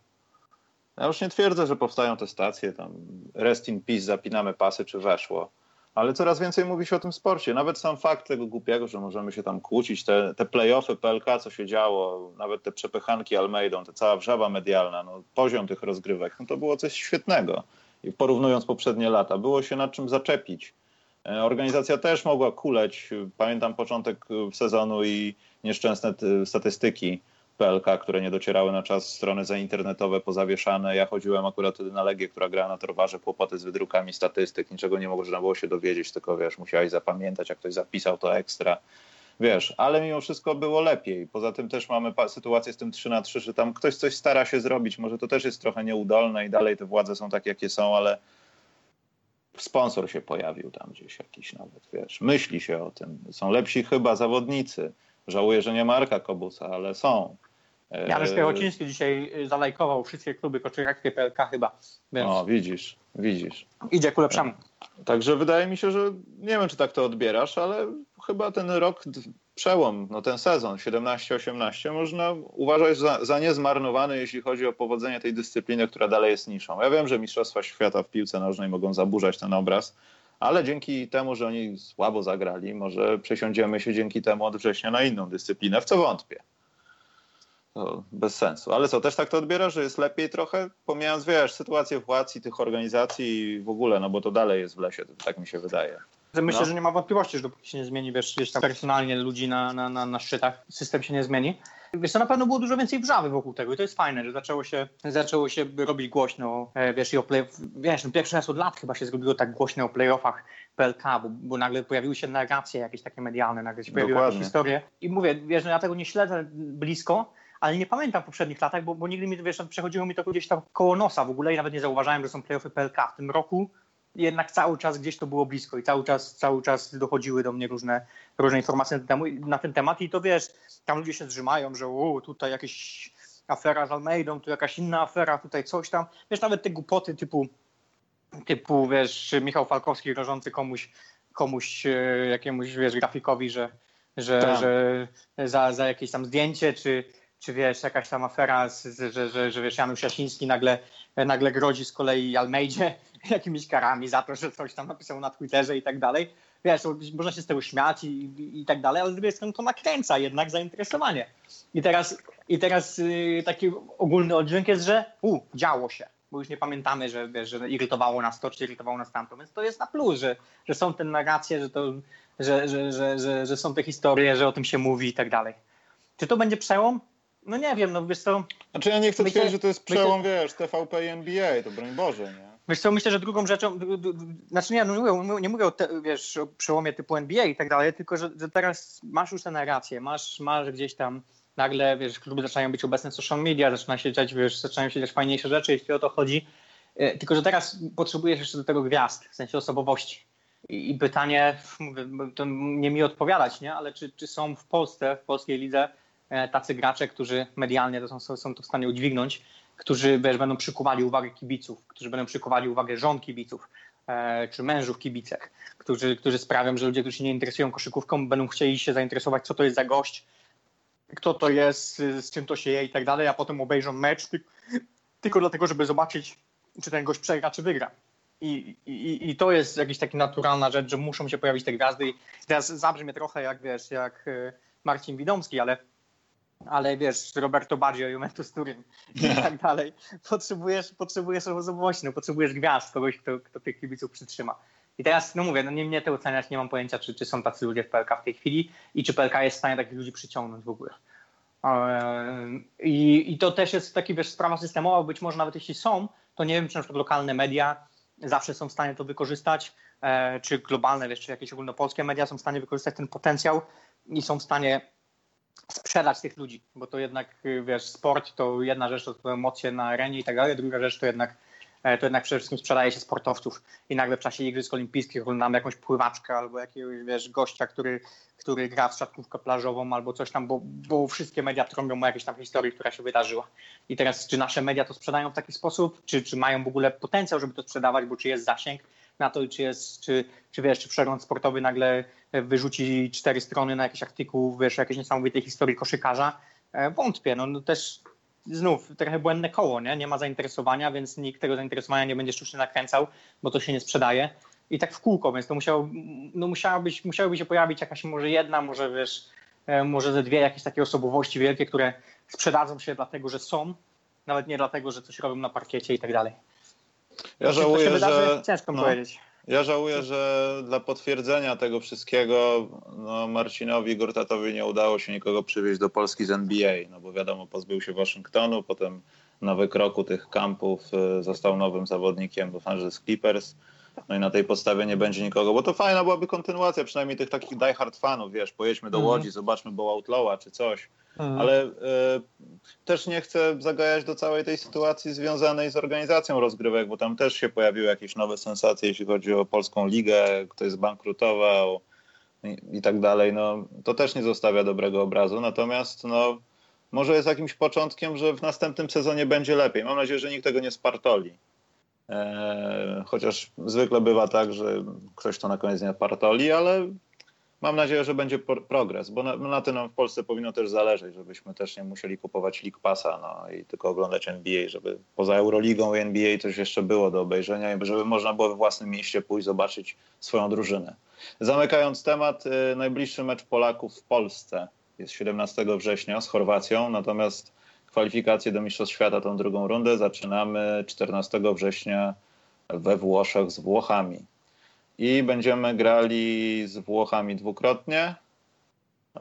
Ja już nie twierdzę, że powstają te stacje, tam rest in peace, zapinamy pasy, czy weszło ale coraz więcej mówi się o tym sporcie. Nawet sam fakt tego głupiego, że możemy się tam kłócić, te, te play-offy PLK, co się działo, nawet te przepychanki Almeidą, ta cała wrzawa medialna, no, poziom tych rozgrywek, no to było coś świetnego. I porównując poprzednie lata, było się nad czym zaczepić. E, organizacja też mogła kuleć. Pamiętam początek sezonu i nieszczęsne statystyki PLK, które nie docierały na czas, strony zainternetowe pozawieszane. Ja chodziłem akurat wtedy na Legię, która grała na Torwarze, kłopoty z wydrukami statystyk, niczego nie można było się dowiedzieć, tylko wiesz, musiałeś zapamiętać, jak ktoś zapisał to ekstra. Wiesz, ale mimo wszystko było lepiej. Poza tym też mamy sytuację z tym 3 na 3, że tam ktoś coś stara się zrobić, może to też jest trochę nieudolne i dalej te władze są takie, jakie są, ale sponsor się pojawił tam gdzieś jakiś nawet, wiesz, myśli się o tym. Są lepsi chyba zawodnicy. Żałuję, że nie Marka Kobusa, ale są. Janusz Piechociński dzisiaj zalajkował wszystkie kluby koczyrakskie PLK chyba. Więc o, widzisz, widzisz. Idzie ku lepszemu. Także wydaje mi się, że nie wiem, czy tak to odbierasz, ale chyba ten rok, przełom, no ten sezon 17-18 można uważać za, za niezmarnowany, jeśli chodzi o powodzenie tej dyscypliny, która dalej jest niszą. Ja wiem, że Mistrzostwa Świata w piłce nożnej mogą zaburzać ten obraz, ale dzięki temu, że oni słabo zagrali, może przesiądziemy się dzięki temu od września na inną dyscyplinę, w co wątpię. To bez sensu. Ale co, też tak to odbierasz, że jest lepiej trochę, pomijając, wiesz, sytuację władz i tych organizacji i w ogóle, no bo to dalej jest w lesie, tak mi się wydaje. Myślę, no. że nie ma wątpliwości, że dopóki się nie zmieni, wiesz, gdzieś tam personalnie ludzi na, na, na, na szczytach, system się nie zmieni. Wiesz, to na pewno było dużo więcej wrzawy wokół tego i to jest fajne, że zaczęło się, zaczęło się robić głośno, e, wiesz, i o play, wiesz, no pierwszy raz od lat chyba się zrobiło tak głośno o playoffach PLK, bo, bo nagle pojawiły się narracje jakieś takie medialne, nagle się pojawiły Dokładnie. jakieś historie i mówię, wiesz, no ja tego nie śledzę blisko, ale nie pamiętam w poprzednich latach, bo, bo nigdy mi, wiesz, przechodziło mi to gdzieś tam koło nosa w ogóle i nawet nie zauważałem, że są playoffy PLK. W tym roku jednak cały czas gdzieś to było blisko i cały czas, cały czas dochodziły do mnie różne, różne informacje na ten, temat, na ten temat i to wiesz, tam ludzie się zrzymają, że u, tutaj jakieś afera z Almeidą, tu jakaś inna afera, tutaj coś tam. Wiesz, nawet te głupoty typu, typu wiesz, Michał Falkowski grożący komuś, komuś e, jakiemuś, wiesz, grafikowi, że, że, tak. że za, za jakieś tam zdjęcie, czy, czy wiesz, jakaś tam afera, z, że, że, że wiesz, Janusz Jasiński nagle, nagle grodzi z kolei Almeidzie jakimiś karami za to, że coś tam napisał na Twitterze i tak dalej. Wiesz, można się z tego śmiać i, i, i tak dalej, ale z drugiej strony to nakręca jednak zainteresowanie. I teraz, i teraz yy, taki ogólny oddźwięk jest, że u, działo się, bo już nie pamiętamy, że, wiesz, że irytowało nas to, czy irytowało nas tamto, więc to jest na plus, że, że są te narracje, że, to, że, że, że, że, że są te historie, że o tym się mówi i tak dalej. Czy to będzie przełom? No nie wiem, no wiesz co... Znaczy ja nie chcę myślę, twierdzić, że to jest przełom, myślę... wiesz, TVP i NBA, to broń Boże, nie? Wiesz co, myślę, że drugą rzeczą, znaczy nie, no nie mówię, nie mówię o, te, wiesz, o przełomie typu NBA i tak dalej, tylko że, że teraz masz już tę narrację, masz, masz gdzieś tam nagle, wiesz, kluby zaczynają być obecne w social media, zaczyna się dziać, wiesz, zaczynają się dziać fajniejsze rzeczy, jeśli o to chodzi, e, tylko że teraz potrzebujesz jeszcze do tego gwiazd, w sensie osobowości. I, i pytanie, mówię, to nie mi odpowiadać, nie, ale czy, czy są w Polsce, w polskiej lidze tacy gracze, którzy medialnie to są, są to w stanie udźwignąć, którzy wiesz, będą przykuwali uwagę kibiców, którzy będą przykuwali uwagę żon kibiców, e, czy mężów kibicek, którzy, którzy sprawią, że ludzie, którzy się nie interesują koszykówką, będą chcieli się zainteresować, co to jest za gość, kto to jest, z czym to się je i tak dalej, a potem obejrzą mecz tylko dlatego, żeby zobaczyć, czy ten gość przegra, czy wygra. I, i, I to jest jakaś taka naturalna rzecz, że muszą się pojawić te gwiazdy. I teraz zabrzmie trochę jak wiesz, jak e, Marcin Widomski, ale ale wiesz, Roberto Baggio, Juventus Turin i tak dalej. Potrzebujesz, potrzebujesz osobowości, no, potrzebujesz gwiazd, kogoś, kto, kto tych kibiców przytrzyma. I teraz, no mówię, no nie mnie to oceniać, nie mam pojęcia, czy, czy są tacy ludzie w PLK w tej chwili i czy PLK jest w stanie takich ludzi przyciągnąć w ogóle. I, I to też jest taki, wiesz, sprawa systemowa, być może nawet jeśli są, to nie wiem, czy na przykład lokalne media zawsze są w stanie to wykorzystać, e, czy globalne, wiesz, czy jakieś ogólnopolskie media są w stanie wykorzystać ten potencjał i są w stanie sprzedać tych ludzi, bo to jednak, wiesz, sport to jedna rzecz to emocje na arenie i tak dalej, druga rzecz to jednak e, to jednak przede wszystkim sprzedaje się sportowców. I nagle w czasie Igrzysk Olimpijskich oglądamy jakąś pływaczkę albo jakiegoś, wiesz, gościa, który, który gra w siatkówkę plażową albo coś tam, bo, bo wszystkie media trąbią o jakiejś tam historii, która się wydarzyła. I teraz, czy nasze media to sprzedają w taki sposób, czy, czy mają w ogóle potencjał, żeby to sprzedawać, bo czy jest zasięg, na to, czy jest, czy, czy wiesz, czy przegląd sportowy nagle wyrzuci cztery strony na jakiś artykuł, wiesz, jakiejś niesamowitej historii koszykarza. E, wątpię, no, no też znów trochę błędne koło, nie? nie ma zainteresowania, więc nikt tego zainteresowania nie będzie sztucznie nakręcał, bo to się nie sprzedaje. I tak w kółko, więc to musiało, no musiałaby, musiałoby się pojawić jakaś może jedna, może wiesz, e, może ze dwie jakieś takie osobowości wielkie, które sprzedadzą się dlatego, że są, nawet nie dlatego, że coś robią na parkiecie i tak dalej. Ja żałuję, wydarzy, że... Ciężko no, powiedzieć. Ja żałuję, że dla potwierdzenia tego wszystkiego no, Marcinowi Gortatowi nie udało się nikogo przywieźć do Polski z NBA, no bo wiadomo, pozbył się Waszyngtonu, potem na wykroku tych kampów y, został nowym zawodnikiem Los Angeles Clippers. No i na tej podstawie nie będzie nikogo, bo to fajna byłaby kontynuacja, przynajmniej tych takich diehard fanów, wiesz, pojedźmy do mhm. Łodzi, zobaczmy Bo Outlawa czy coś. Mhm. Ale y, też nie chcę zagajać do całej tej sytuacji związanej z organizacją rozgrywek, bo tam też się pojawiły jakieś nowe sensacje, jeśli chodzi o polską ligę, ktoś zbankrutował i, i tak dalej. No, to też nie zostawia dobrego obrazu. Natomiast no, może jest jakimś początkiem, że w następnym sezonie będzie lepiej. Mam nadzieję, że nikt tego nie spartoli. E, chociaż zwykle bywa tak, że ktoś to na koniec nie partoli, ale mam nadzieję, że będzie progres, bo na, na tym nam w Polsce powinno też zależeć, żebyśmy też nie musieli kupować League Passa no, i tylko oglądać NBA, żeby poza Euroligą i NBA coś jeszcze było do obejrzenia i żeby można było we własnym mieście pójść zobaczyć swoją drużynę. Zamykając temat, y, najbliższy mecz Polaków w Polsce jest 17 września z Chorwacją, natomiast kwalifikacje do Mistrzostw Świata, tą drugą rundę zaczynamy 14 września we Włoszech z Włochami i będziemy grali z Włochami dwukrotnie.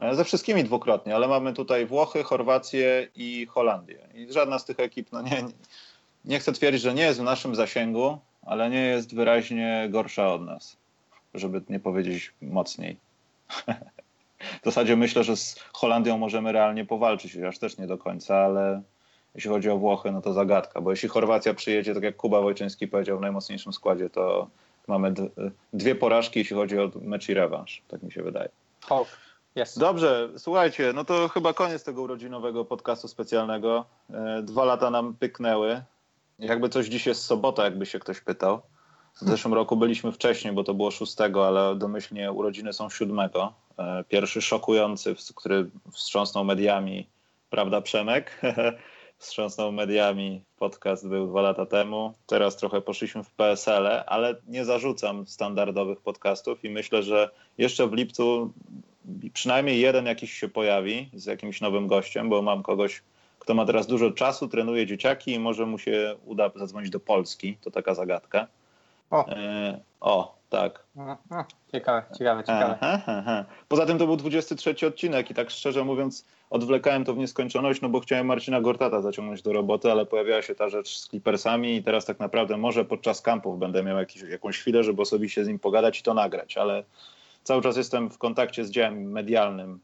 E, ze wszystkimi dwukrotnie, ale mamy tutaj Włochy, Chorwację i Holandię. I żadna z tych ekip, no nie, nie chcę twierdzić, że nie jest w naszym zasięgu, ale nie jest wyraźnie gorsza od nas, żeby nie powiedzieć mocniej. w zasadzie myślę, że z Holandią możemy realnie powalczyć, aż też nie do końca, ale jeśli chodzi o Włochy, no to zagadka, bo jeśli Chorwacja przyjedzie, tak jak Kuba Wojczyński powiedział w najmocniejszym składzie, to mamy dwie porażki, jeśli chodzi o mecz i rewanż, tak mi się wydaje. Oh, yes. Dobrze, słuchajcie, no to chyba koniec tego urodzinowego podcastu specjalnego. E, dwa lata nam pyknęły. Jakby coś dziś jest sobota, jakby się ktoś pytał. W zeszłym roku byliśmy wcześniej, bo to było szóstego, ale domyślnie urodziny są siódmego. E, pierwszy szokujący, który wstrząsnął mediami, prawda Przemek? wstrząsnął mediami. Podcast był dwa lata temu. Teraz trochę poszliśmy w PSL, ale nie zarzucam standardowych podcastów i myślę, że jeszcze w lipcu przynajmniej jeden jakiś się pojawi z jakimś nowym gościem, bo mam kogoś, kto ma teraz dużo czasu, trenuje dzieciaki i może mu się uda zadzwonić do Polski. To taka zagadka. O, e, o Tak. ciekawe, ciekawe, ciekawe. Aha, aha. Poza tym to był 23 odcinek i tak szczerze mówiąc odwlekałem to w nieskończoność, no bo chciałem Marcina Gortata zaciągnąć do roboty, ale pojawiała się ta rzecz z Clippersami i teraz tak naprawdę może podczas kampów będę miał jakiś, jakąś chwilę, żeby osobiście z nim pogadać i to nagrać, ale cały czas jestem w kontakcie z działem medialnym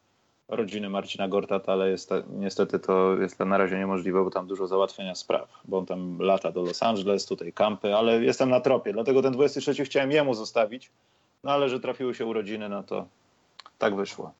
rodziny Marcina Gortata, ale jest, niestety to jest na razie niemożliwe, bo tam dużo załatwienia spraw, bo on tam lata do Los Angeles, tutaj kampy, ale jestem na tropie, dlatego ten 23 chciałem jemu zostawić, no ale że trafiły się urodziny, no to tak wyszło.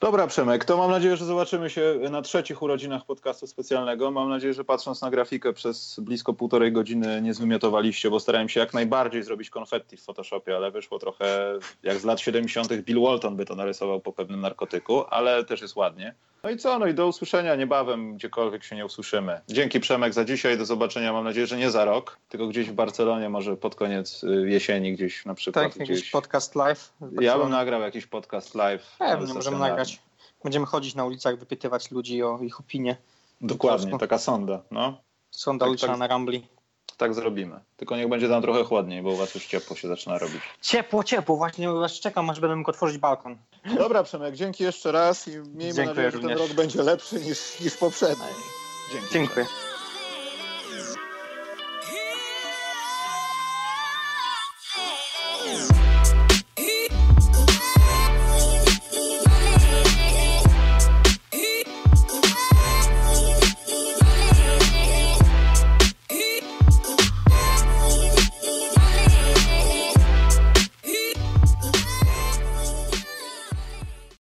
Dobra, Przemek, to mam nadzieję, że zobaczymy się na trzecich urodzinach podcastu specjalnego. Mam nadzieję, że patrząc na grafikę przez blisko półtorej godziny nie zwymiotowaliście, bo starałem się jak najbardziej zrobić konfetti w Photoshopie, ale wyszło trochę jak z lat 70. Bill Walton by to narysował po pewnym narkotyku, ale też jest ładnie. No i co? No i do usłyszenia niebawem, gdziekolwiek się nie usłyszymy. Dzięki Przemek za dzisiaj, do zobaczenia. Mam nadzieję, że nie za rok, tylko gdzieś w Barcelonie, może pod koniec y, jesieni gdzieś na przykład. Tak, jakiś podcast live. Ja bym nagrał jakiś podcast live. Pewnie, możemy nagrać. Będziemy chodzić na ulicach, wypytywać ludzi o ich opinie. Dokładnie, taka sonda. No. Sonda tak, uliczna tak, na Rambli. Tak zrobimy. Tylko niech będzie tam trochę chłodniej, bo u was już ciepło się zaczyna robić. Ciepło, ciepło. Właśnie was czekam, aż będę mógł otworzyć balkon. Dobra, Przemek, dzięki jeszcze raz i miejmy Dziękuję nadzieję, że ten rok będzie lepszy niż, niż poprzedni. Dzięki. Dziękuję.